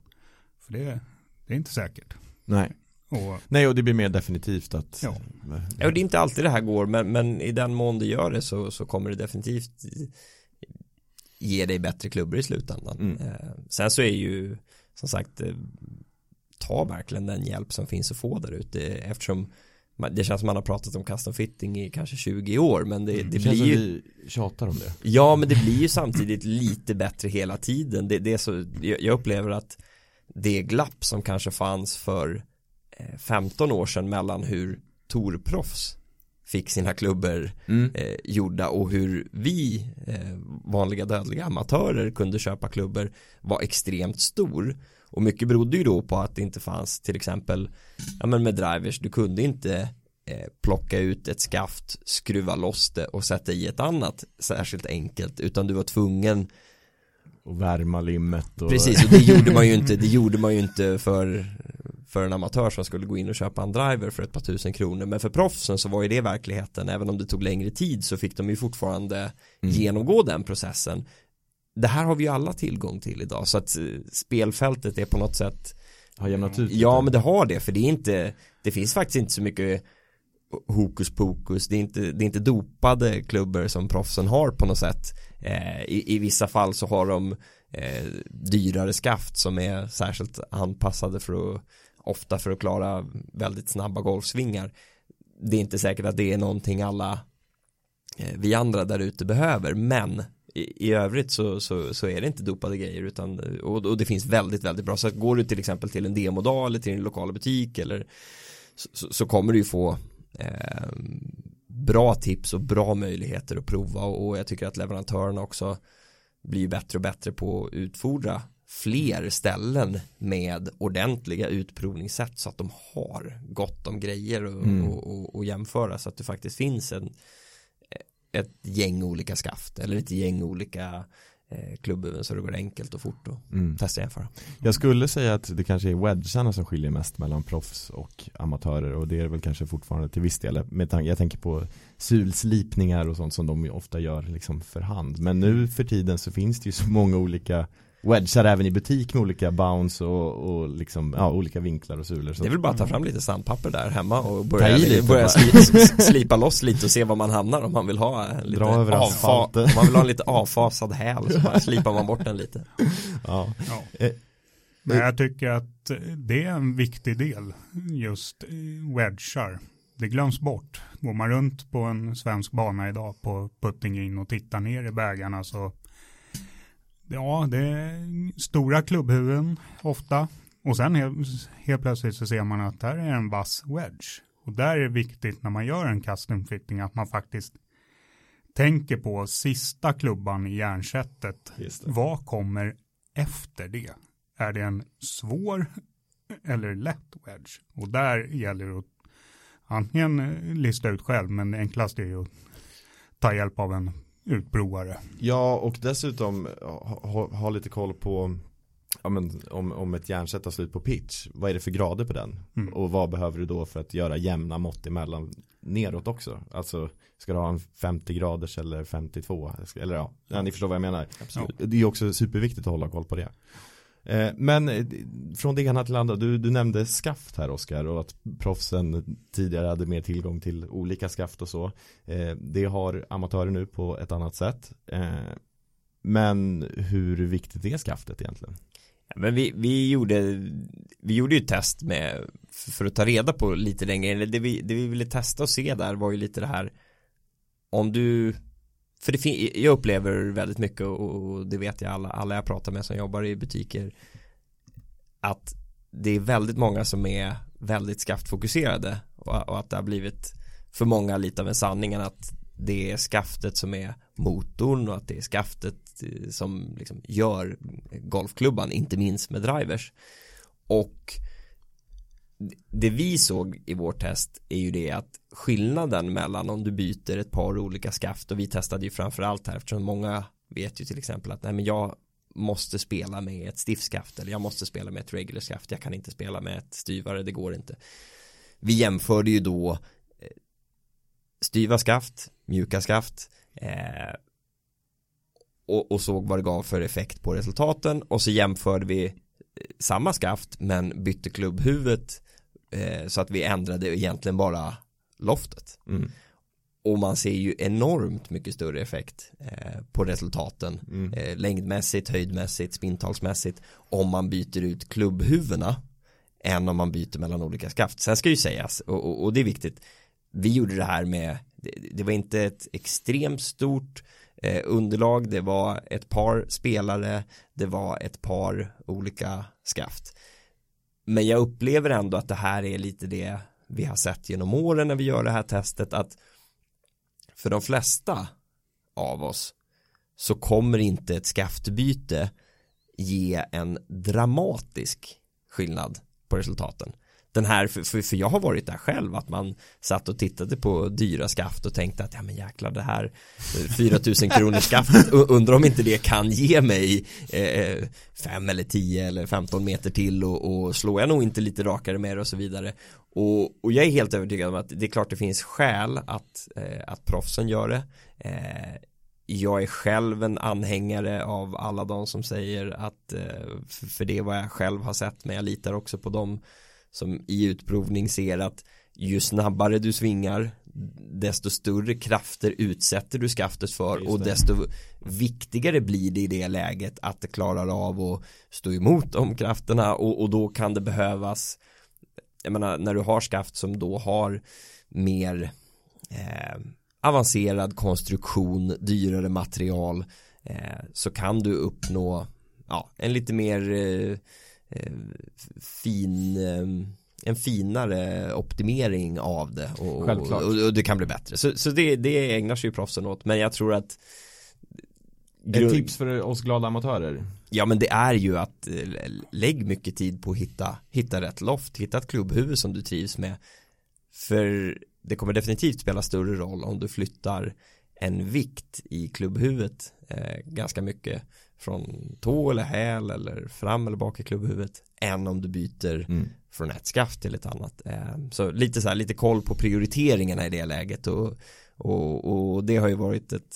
För det, det är inte säkert. Nej. Och Nej, och det blir mer definitivt att Ja. Ja, och det är inte alltid det här går, men, men i den mån det gör det så, så kommer det definitivt ge dig bättre klubbor i slutändan. Mm. Eh, sen så är ju, som sagt, eh, ta verkligen den hjälp som finns att få där ute eftersom det känns som man har pratat om custom fitting i kanske 20 år men det, det Det blir ju tjatar om det. Ja men det blir ju samtidigt lite bättre hela tiden det, det är så, jag, upplever att det glapp som kanske fanns för 15 år sedan mellan hur Torproffs fick sina klubbor Mm. eh, gjorda och hur vi eh, vanliga dödliga amatörer kunde köpa klubbor var extremt stor och mycket berodde ju då på att det inte fanns till exempel ja men med drivers du kunde inte eh, plocka ut ett skaft skruva loss det och sätta i ett annat särskilt enkelt utan du var tvungen Och värma limmet och Precis, och det gjorde man ju inte, det gjorde man ju inte för, för en amatör som skulle gå in och köpa en driver för ett par tusen kronor. Men för proffsen så var ju det verkligheten, även om det tog längre tid så fick de ju fortfarande Mm. genomgå den processen. Det här har vi ju alla tillgång till idag, så att eh, spelfältet är på något sätt har jämnat ut Ja men det har det, för det är inte Det finns faktiskt inte så mycket hokus pokus, det är inte, det är inte dopade klubbor som proffsen har på något sätt eh, i, I vissa fall så har de eh, dyrare skaft som är särskilt anpassade för att ofta för att klara väldigt snabba golfsvingar. Det är inte säkert att det är någonting alla eh, vi andra där ute behöver men i, i övrigt så, så, så är det inte dopade grejer utan och, och det finns väldigt väldigt bra. Så går du till exempel till en demodag eller till din lokala butik eller så, så, så kommer du ju få eh, bra tips och bra möjligheter att prova. Och, och jag tycker att leverantörerna också blir bättre och bättre på att utfordra fler ställen med ordentliga utprovningssätt så att de har gott om grejer och, Mm. och, och, och jämföra så att det faktiskt finns en ett gäng olika skaft eller ett gäng olika eh, klubbhuvuden så det går enkelt och fort att Mm. testa och jämföra. Jag skulle säga att det kanske är wedgarna som skiljer mest mellan proffs och amatörer och det är väl kanske fortfarande till viss del. Med tanke, jag tänker på sulslipningar och sånt som de ofta gör liksom för hand. Men nu för tiden så finns det ju så många olika wedgar även i butik med olika bounce och, och liksom, ja, olika vinklar och sulor. Så Det är väl bara att ta fram lite sandpapper där hemma och börja, lite börja sli, slipa loss lite och se var man hamnar om man vill ha en lite avfa- man vill ha en lite avfasad häl så bara slipar man bort den lite. ja. ja. Eh, Men jag tycker att det är en viktig del, just eh, wedgar. Det glöms bort. Går man runt på en svensk bana idag på putting in och tittar ner i bägarna så ja, det är stora klubbhuvuden ofta. Och sen helt, helt plötsligt så ser man att här är en vass wedge. Och där är det viktigt när man gör en custom fitting att man faktiskt tänker på sista klubban i järnsättet. Vad kommer efter det? Är det en svår eller lätt wedge? Och där gäller det att antingen lista ut själv, men det enklaste är ju att ta hjälp av en utprovare. Ja och dessutom ha, ha, ha lite koll på ja, men, om, om ett järnset tar slut på pitch, vad är det för grader på den? Mm. Och vad behöver du då för att göra jämna mått emellan neråt också? Alltså ska du ha en 50 graders eller 52? Eller ja, ja ni förstår vad jag menar. Absolut. Det är också superviktigt att hålla koll på det. Eh, Men eh, från det ena till andra, du, du nämnde skaft här Oskar och att proffsen tidigare hade mer tillgång till olika skaft och så. Eh, Det har amatörer nu på ett annat sätt. Eh, Men hur viktigt är skaftet egentligen? Ja, Men vi, vi, gjorde, vi gjorde ju ett test med, för att ta reda på lite längre, eller det vi, det vi ville testa och se där var ju lite det här, om du för det jag upplever väldigt mycket och det vet jag alla, alla jag pratar med som jobbar i butiker att det är väldigt många som är väldigt skaftfokuserade och, och att det har blivit för många lite av en sanning att det är skaftet som är motorn och att det är skaftet eh, som liksom gör golfklubban, inte minst med drivers. Och det vi såg i vårt test är ju det att skillnaden mellan om du byter ett par olika skaft och vi testade ju framförallt här eftersom många vet ju till exempel att nej men jag måste spela med ett stiftskaft eller jag måste spela med ett regular skaft jag kan inte spela med ett styvare det går inte. Vi jämförde ju då eh, styva skaft mjuka skaft eh, och, och, såg vad det gav för effekt på resultaten och så jämförde vi eh, samma skaft men bytte klubbhuvudet eh, så att vi ändrade egentligen bara loftet mm. och man ser ju enormt mycket större effekt eh, på resultaten mm. eh, längdmässigt, höjdmässigt, spintalsmässigt om man byter ut klubbhuvudena än om man byter mellan olika skaft. Sen ska ju sägas, och, och, och det är viktigt, vi gjorde det här med, det, det var inte ett extremt stort eh, underlag, det var ett par spelare, det var ett par olika skaft. Men jag upplever ändå att det här är lite det vi har sett genom åren när vi gör det här testet att för de flesta av oss så kommer inte ett skaftbyte ge en dramatisk skillnad på resultaten den här, för, för, jag har varit där själv, att man satt och tittade på dyra skaft och tänkte att ja men jäklar det här eh, 4000 kronor skaft, undrar om inte det kan ge mig eh, eller 10 eller 15 meter till och, och slår jag nog inte lite rakare med det och så vidare. Och, och jag är helt övertygad om att det är klart det finns skäl att, eh, att proffsen gör det. Eh, jag är själv en anhängare av alla de som säger att eh, för det är vad jag själv har sett men jag litar också på dem som i utprovning ser att ju snabbare du svingar desto större krafter utsätter du skaftet för och desto viktigare blir det i det läget att det klarar av att stå emot de krafterna och, och då kan det behövas jag menar när du har skaft som då har mer eh, avancerad konstruktion, dyrare material eh, så kan du uppnå ja, en lite mer eh, fin eh, en finare optimering av det och, och, och, det kan bli bättre. Så, så det, det ägnar sig ju proffsen åt men jag tror att Ett tips för oss glada amatörer? Ja men det är ju att eh, lägg mycket tid på att hitta, hitta rätt loft, hitta ett klubbhuvud som du trivs med. För det kommer definitivt spela större roll om du flyttar en vikt i klubbhuvudet eh, ganska mycket från tå eller häl eller fram eller bak i klubbhuvudet än om du byter mm. från ett skaft till ett annat. Eh, så lite så här, lite koll på prioriteringarna i det läget och, och, och det har ju varit ett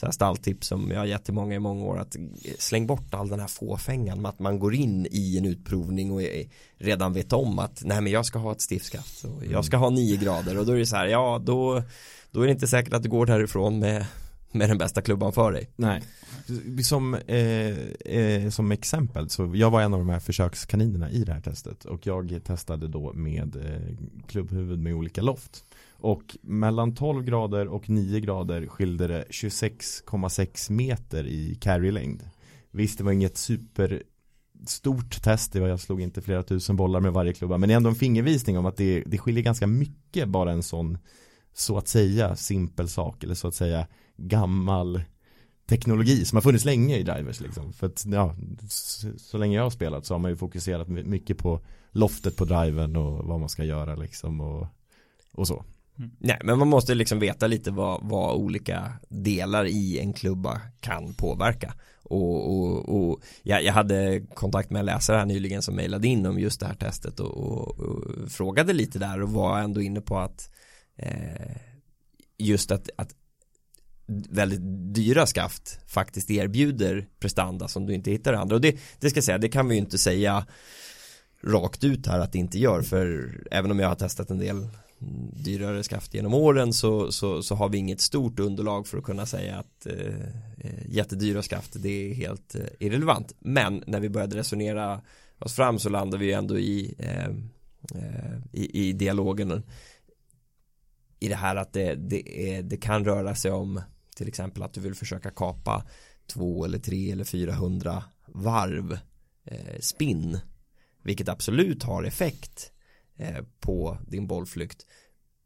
så här stalltips som jag har gett till många i många år att släng bort all den här fåfängan med att man går in i en utprovning och redan vet om att nej men jag ska ha ett stiftskaft och jag ska ha nio grader och då är det så här ja då då är det inte säkert att du går därifrån med med den bästa klubban för dig. Nej. Som, eh, eh, som exempel, så jag var en av de här försökskaninerna i det här testet och jag testade då med eh, klubbhuvud med olika loft. Och mellan 12 grader och 9 grader skilde det 26,6 meter i carry-längd. Visst, det var inget super stort test, det var, jag slog inte flera tusen bollar med varje klubba, men det är ändå en fingervisning om att det, det skiljer ganska mycket bara en sån så att säga simpel sak eller så att säga gammal teknologi som har funnits länge i drivers liksom. För att ja, så, så länge jag har spelat så har man ju fokuserat mycket på loftet på driven och vad man ska göra liksom och, och så. Mm. Nej men man måste liksom veta lite vad, vad olika delar i en klubba kan påverka och, och, och jag, jag, hade kontakt med en läsare här nyligen som mejlade in om just det här testet och, och, och frågade lite där och var ändå inne på att eh, just att, att väldigt dyra skaft faktiskt erbjuder prestanda som du inte hittar i andra. Och det, det ska jag säga, det kan vi ju inte säga rakt ut här att det inte gör för även om jag har testat en del dyrare skaft genom åren så, så, så har vi inget stort underlag för att kunna säga att eh, eh jättedyra skaft det är helt eh, irrelevant. Men när vi började resonera oss fram så landade vi ändå i, eh, eh, i, i dialogen i det här att det, det, är, det kan röra sig om till exempel att du vill försöka kapa två eller tre eller 400 varv eh, spinn vilket absolut har effekt eh, på din bollflykt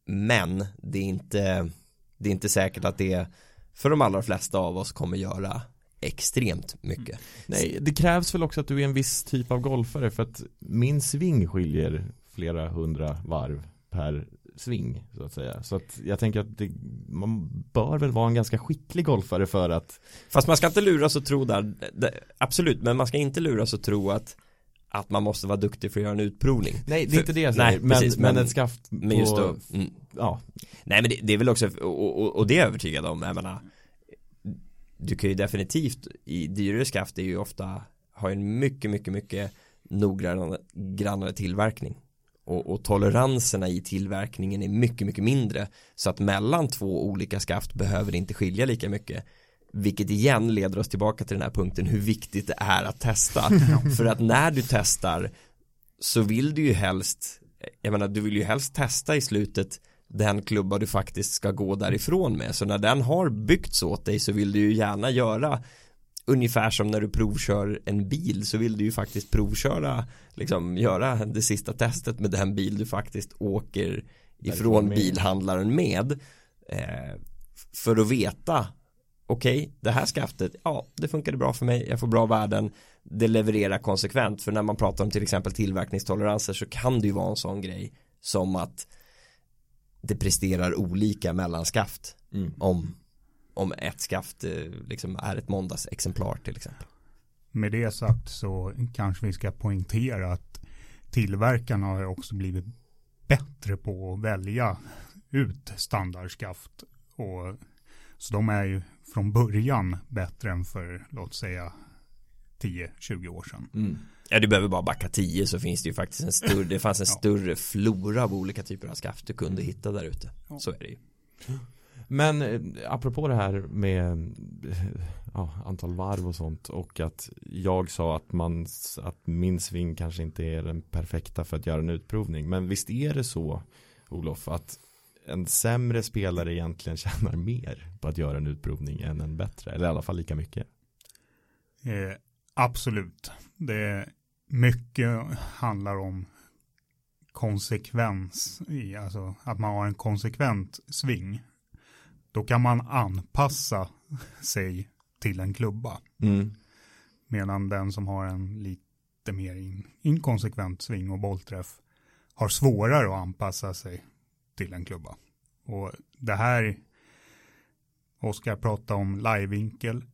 men det är inte det är inte säkert att det för de allra flesta av oss kommer göra extremt mycket. Mm. Nej, det krävs väl också att du är en viss typ av golfare för att min sving skiljer flera hundra varv per sving så att säga. Så att jag tänker att det, man bör väl vara en ganska skicklig golfare för att Fast man ska inte luras och tro där, absolut, men man ska inte luras och tro att att man måste vara duktig för att göra en utprovning. Nej, det är För- inte det jag nej, säger. Men, precis, men, men- ett skaft på, Men just då, mm. ja, Nej men det, det är väl också, och, och, och det är jag övertygad om, jag menar Du kan ju definitivt, i dyrare skaft är ju ofta, har ju en mycket, mycket, mycket noggrannare grannare tillverkning och, och toleranserna i tillverkningen är mycket, mycket mindre. Så att mellan två olika skaft behöver det inte skilja lika mycket. Vilket igen leder oss tillbaka till den här punkten hur viktigt det är att testa. För att när du testar så vill du ju helst jag menar du vill ju helst testa i slutet den klubba du faktiskt ska gå därifrån med. Så när den har byggts åt dig så vill du ju gärna göra ungefär som när du provkör en bil så vill du ju faktiskt provköra liksom göra det sista testet med den bil du faktiskt åker ifrån bilhandlaren med. Eh, för att veta okej, det här skaftet, ja, det funkade bra för mig, jag får bra värden, det levererar konsekvent, för när man pratar om till exempel tillverkningstoleranser så kan det ju vara en sån grej som att det presterar olika mellan skaft mm. om, om ett skaft eh, liksom är ett måndagsexemplar till exempel. Med det sagt så kanske vi ska poängtera att tillverkarna har ju också blivit bättre på att välja ut standardskaft. Och, så de är ju från början bättre än för, låt säga, 10-20 år sedan. Mm. Ja, du behöver bara backa 10 så finns det ju faktiskt en större, det fanns en Ja. större flora av olika typer av skaft du kunde hitta där ute. Ja. Så är det ju. Men eh, apropå det här med eh, ja, antal varv och sånt och att jag sa att, man, att min sving kanske inte är den perfekta för att göra en utprovning. Men visst är det så, Olof, att en sämre spelare egentligen tjänar mer på att göra en utprovning än en bättre, eller i alla fall lika mycket. Eh, absolut. Det är mycket handlar om konsekvens i, alltså att man har en konsekvent sving. Då kan man anpassa sig till en klubba. Mm. Medan den som har en lite mer in, inkonsekvent sving och bollträff har svårare att anpassa sig till en klubba. Och det här, Oskar pratade om livevinkel,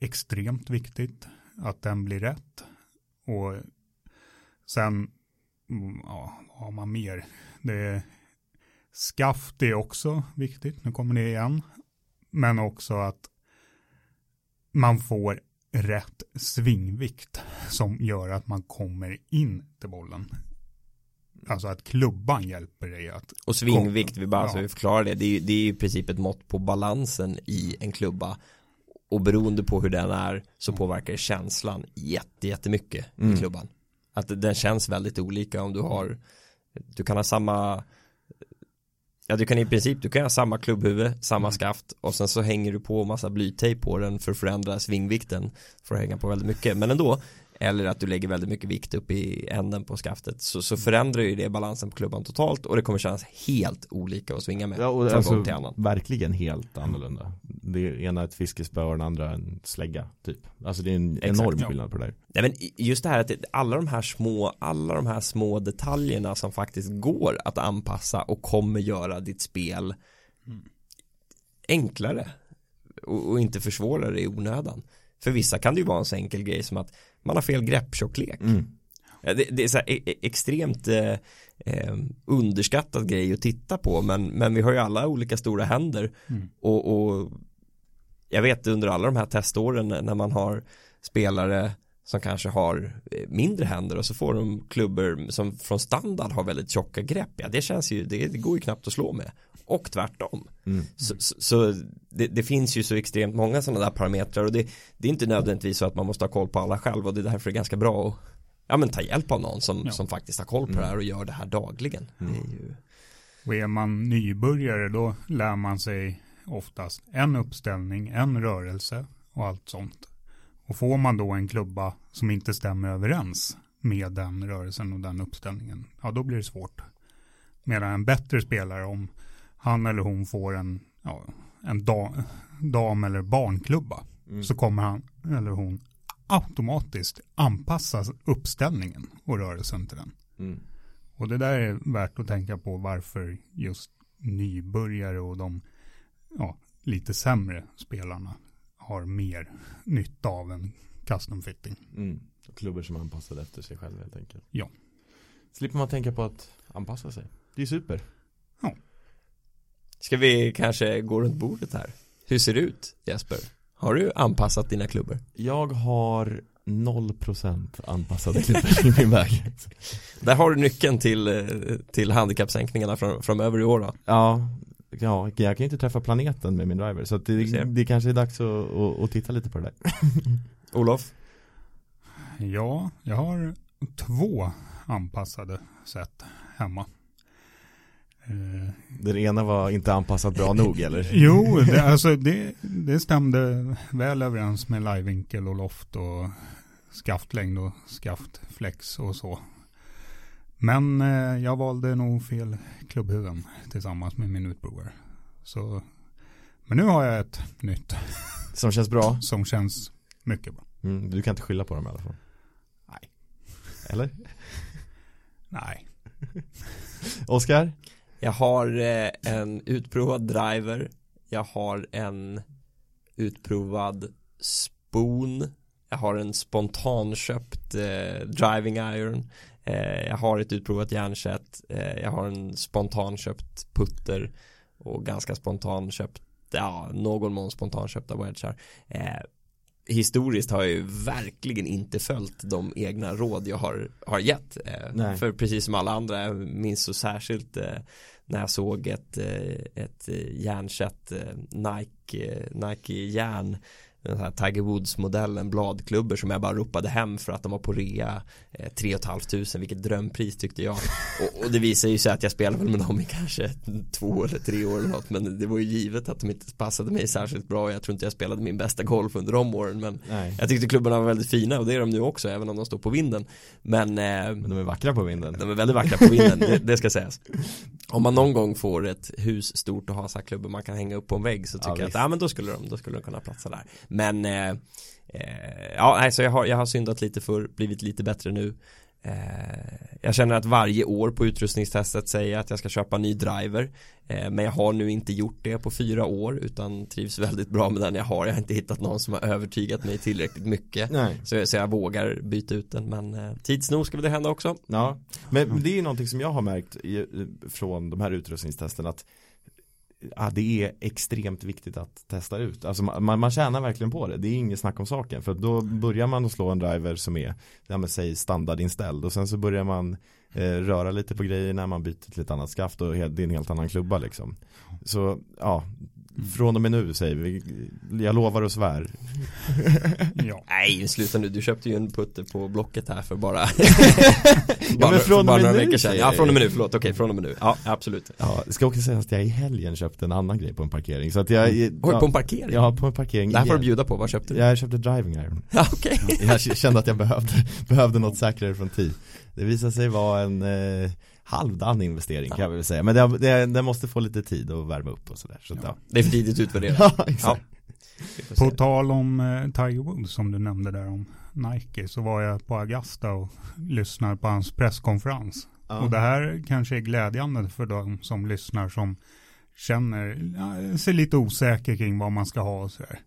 extremt viktigt att den blir rätt. Och sen, mm, ja, vad har man mer? Det skaft är också viktigt, nu kommer det igen. Men också att man får rätt svingvikt som gör att man kommer in till bollen. Alltså att klubban hjälper dig att Och svingvikt, vi bara Ja. så vi förklarar det, det är, ju, det är ju i princip ett mått på balansen i en klubba. Och beroende på hur den är så påverkar känslan jätte, jättemycket Mm. i klubban. Att den känns väldigt olika om du har, du kan ha samma Ja du kan i princip, du kan ha samma klubbhuvud, samma skaft och sen så hänger du på massa blytejp på den för att förändra svingvikten för att hänga på väldigt mycket, men ändå eller att du lägger väldigt mycket vikt upp i änden på skaftet så, så förändrar ju det balansen på klubban totalt och det kommer kännas helt olika att svinga med Ja, och från alltså, gång till annan. verkligen helt annorlunda. Det ena är ett fiskespö och den andra en slägga, typ. Alltså det är en Exakt, enorm ja. skillnad på det där. Nej men just det här att alla de här små, alla de här små detaljerna som faktiskt går att anpassa och kommer göra ditt spel enklare och, och inte försvåra det i onödan. För vissa kan det ju vara en så enkel grej som att man har fel grepptjocklek. Mm. Ja, Det, det är så här e- e- extremt eh, eh, underskattad grej att titta på men, men vi har ju alla olika stora händer Mm. och, och jag vet under alla de här teståren när man har spelare som kanske har eh, mindre händer och så får de klubbor som från standard har väldigt tjocka grepp ja det känns ju, det, det går ju knappt att slå med och tvärtom Mm. så, så, så det, det finns ju så extremt många sådana där parametrar och det, det är inte nödvändigtvis så att man måste ha koll på alla själv och det är därför det är ganska bra att ja, men ta hjälp av någon som, Ja. som faktiskt har koll på Mm. det här och gör det här dagligen. Mm. Det är ju, Och är man nybörjare då lär man sig oftast. En uppställning, en rörelse och allt sånt. Och får man då en klubba som inte stämmer överens med den rörelsen och den uppställningen, ja då blir det svårt. Medan en bättre spelare, om han eller hon får en, ja, en da, dam eller barnklubba, Mm. så kommer han eller hon automatiskt anpassa uppställningen och rörelsen till den. Mm. Och det där är värt att tänka på varför just nybörjare och de ja, lite sämre spelarna har mer nytta av en custom fitting. Mm. Klubbor som är anpassade efter sig själv helt enkelt. Ja. Slipper man tänka på att anpassa sig. Det är super. Ska vi kanske gå runt bordet här? Hur ser det ut Jesper? Har du anpassat dina klubbor? Jag har 0% anpassade klubbor i min väg. Där har du nyckeln till, eh, till handikappsänkningarna fram, framöver i år då. Ja, ja, jag kan ju inte träffa planeten med min driver. Så det, det kanske är dags att, att, att titta lite på det där. Olof? Ja, jag har två anpassade set hemma. Eh, Den ena var inte anpassat bra nog eller? Jo, det, alltså det, det stämde väl överens med livevinkel och loft och skaftlängd och skaftflex och så. Men eh, jag valde nog fel klubbhuvuden tillsammans med min utprovare. Så, men nu har jag ett nytt Som känns bra? som känns mycket bra. Mm, du kan inte skylla på dem i alla fall. Nej. Eller? Nej, Oskar? Jag har eh, en utprovad driver Jag har en utprovad spoon Jag har en spontanköpt eh, driving iron eh, Jag har ett utprovat järnset eh, Jag har en spontanköpt putter Och ganska spontanköpt Ja, någon mån spontanköpta wedgar. Eh, Historiskt har jag ju verkligen inte följt de egna råd jag har, har gett. Eh. För precis som alla andra, jag minns så särskilt eh, när jag såg ett, eh, ett eh, järnset eh, Nike, eh, Nike järn den här Tiger Woods modellen bladklubbor som jag bara ropade hem för att de var på rea eh, 3 500 vilket drömpris tyckte jag. Och, och det visar ju sig att jag spelade väl med dem i kanske två eller tre år eller något men det var ju givet att de inte passade mig särskilt bra. Jag tror inte jag spelade min bästa golf under de åren men Nej. jag tyckte klubborna var väldigt fina och det är de nu också även om de står på vinden. Men eh, Men de är vackra på vinden. de är väldigt vackra på vinden, det, det ska sägas. Om man någon gång får ett hus stort och har så här klubbor man kan hänga upp på en vägg så tycker Ja, jag att ja, men då skulle de, då skulle de kunna platsa där Men eh, eh, Ja, nej, så jag har, jag har syndat lite för blivit lite bättre nu. Eh, Jag känner att varje år på utrustningstestet säger jag att jag ska köpa en ny driver. Eh, Men jag har nu inte gjort det på fyra år utan trivs väldigt bra med den jag har. Jag har inte hittat någon som har övertygat mig tillräckligt mycket Nej. så jag, så jag vågar byta ut den. Men tids nog ska väl det hända också. Ja, men det är ju någonting som jag har märkt från de här utrustningstesterna att ja, det är extremt viktigt att testa ut. Alltså man, man tjänar verkligen på det. Det är inget snack om saken. För då börjar man att slå en driver som är, ja men säg standardinställd och sen så börjar man eh, röra lite på grejerna, man byter till ett annat skaft och det är en helt annan klubba liksom. Så ja, från och med nu säger vi, jag lovar och svär. ja. Nej, sluta nu. Du köpte ju en putter på Blocket här för bara men från och bara några veckor sedan. Ja, från och med nu. Förlåt. Okej, från och med nu. Ja, absolut. Ja, det ska också sägas att jag i helgen köpte en annan grej på en parkering. Så att jag, Oj, ja, på en parkering? Ja, på en parkering Det här får du bjuda på. Vad köpte du? Jag köpte driving iron. Ja, okej. Jag kände att jag behövde, behövde något säkrare från TI. Det visade sig vara en eh, halvdan investering kan jag väl säga. Men det, det, det måste få lite tid att värma upp och sådär. Så ja. Det är för tidigt att utvärdera. Ja, Ja. exakt. Får På tal om eh, Tiger Woods som du nämnde där om Nike så var jag på Augusta och lyssnade på hans presskonferens. Ja. Och det här kanske är glädjande för de som lyssnar som känner, ja, ser lite osäker kring vad man ska ha och sådär.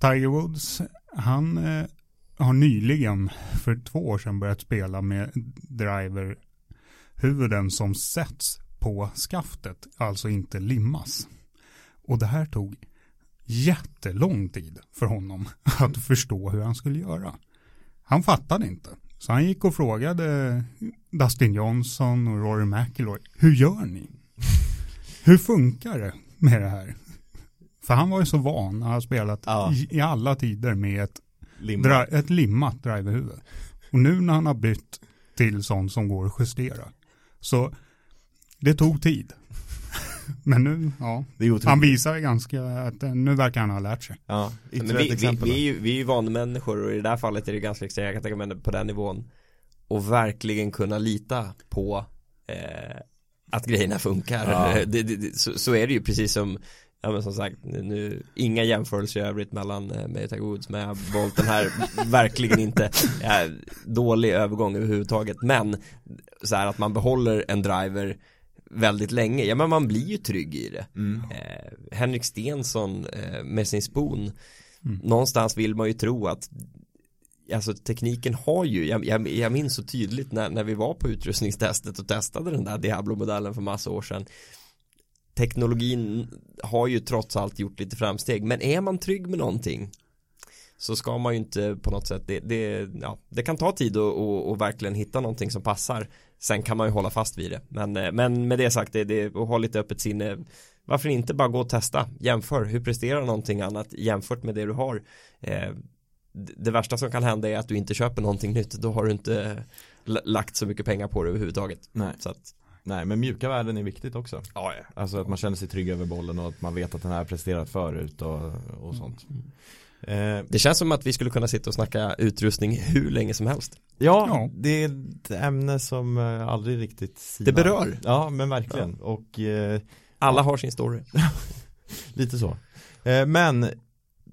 Tiger Woods, han eh, har nyligen för två år sedan börjat spela med driverhuvuden som sätts på skaftet, alltså inte limmas. Och det här tog jättelång tid för honom att förstå hur han skulle göra. Han fattade inte. Så han gick och frågade Dustin Johnson och Rory McIlroy, hur gör ni? Hur funkar det med det här? För han var ju så van, han har spelat Ja. i, i alla tider med ett, Limma. dra, ett limmat driverhuvud. Och nu när han har bytt till sånt som går att justera. Så det tog tid. Men nu, ja. Det är otroligt. Han visar ju ganska att eh, nu verkar han ha lärt sig. Ja, Men vi, vi, vi, är ju, vi är ju vanemänniskor och i det här fallet är det ganska extremt, jag kan tänka mig på den nivån och verkligen kunna lita på eh, att grejerna funkar. Ja. Det, det, det, så, så är det ju precis som Ja men som sagt, nu, inga jämförelser i övrigt mellan eh, Tiger Woods med Bolton här, verkligen inte ja, dålig övergång överhuvudtaget, men så här att man behåller en driver väldigt länge, ja men man blir ju trygg i det. Mm. Eh, Henrik Stensson eh, med sin spon Mm. Någonstans vill man ju tro att Alltså tekniken har ju, jag, jag, jag minns så tydligt när, när vi var på utrustningstestet och testade den där Diablo-modellen för massa år sedan Teknologin har ju trots allt gjort lite framsteg men är man trygg med någonting så ska man ju inte på något sätt det, det, ja, det kan ta tid att verkligen hitta någonting som passar. Sen kan man ju hålla fast vid det. Men, eh, men med det sagt det, det, och ha lite öppet sinne varför inte bara gå och testa? Jämför. Hur presterar någonting annat jämfört med det du har? Eh, det- värsta som kan hända är att du inte köper någonting nytt. Då har du inte l- lagt så mycket pengar på det överhuvudtaget. Nej. så att Nej, men mjuka värden är viktigt också. ja, Alltså att man känner sig trygg över bollen och att man vet att den här har presterat förut och, och sånt. Eh, det känns som att vi skulle kunna sitta och snacka utrustning hur länge som helst ja, Ja. det är ett ämne som eh, aldrig riktigt sinar. det berör Ja, men verkligen. Och eh, alla har sin story lite så. Eh, men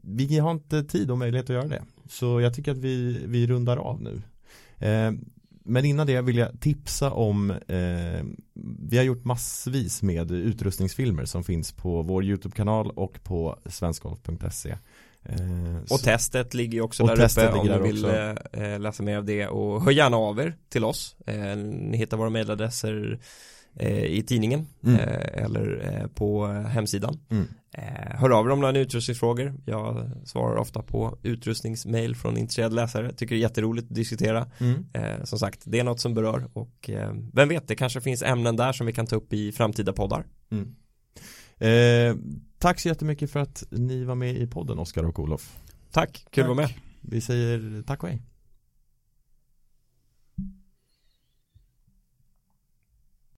vi har inte tid och möjlighet att göra det. Så jag tycker att vi, vi rundar av nu. Eh, men innan det vill jag tipsa om eh, Vi har gjort massvis med utrustningsfilmer som finns på vår YouTube-kanal och på svenskgolf.se eh, Och så- testet ligger ju också där uppe om ni där vill också. eh, läsa mer av det och hör gärna av er till oss. Eh, ni hittar våra mejladresser eh, i tidningen Mm. eh, eller eh, på hemsidan. Mm. Eh, hör av er om några utrustningsfrågor. Jag svarar ofta på utrustningsmail från intresserade läsare. Tycker det är jätteroligt att diskutera. Mm. Eh, som sagt, det är något som berör och eh, vem vet, det kanske finns ämnen där som vi kan ta upp i framtida poddar. Mm. Eh, tack så jättemycket för att ni var med i podden Oskar och Olof Tack, kul att vara med. Vi säger tack och hej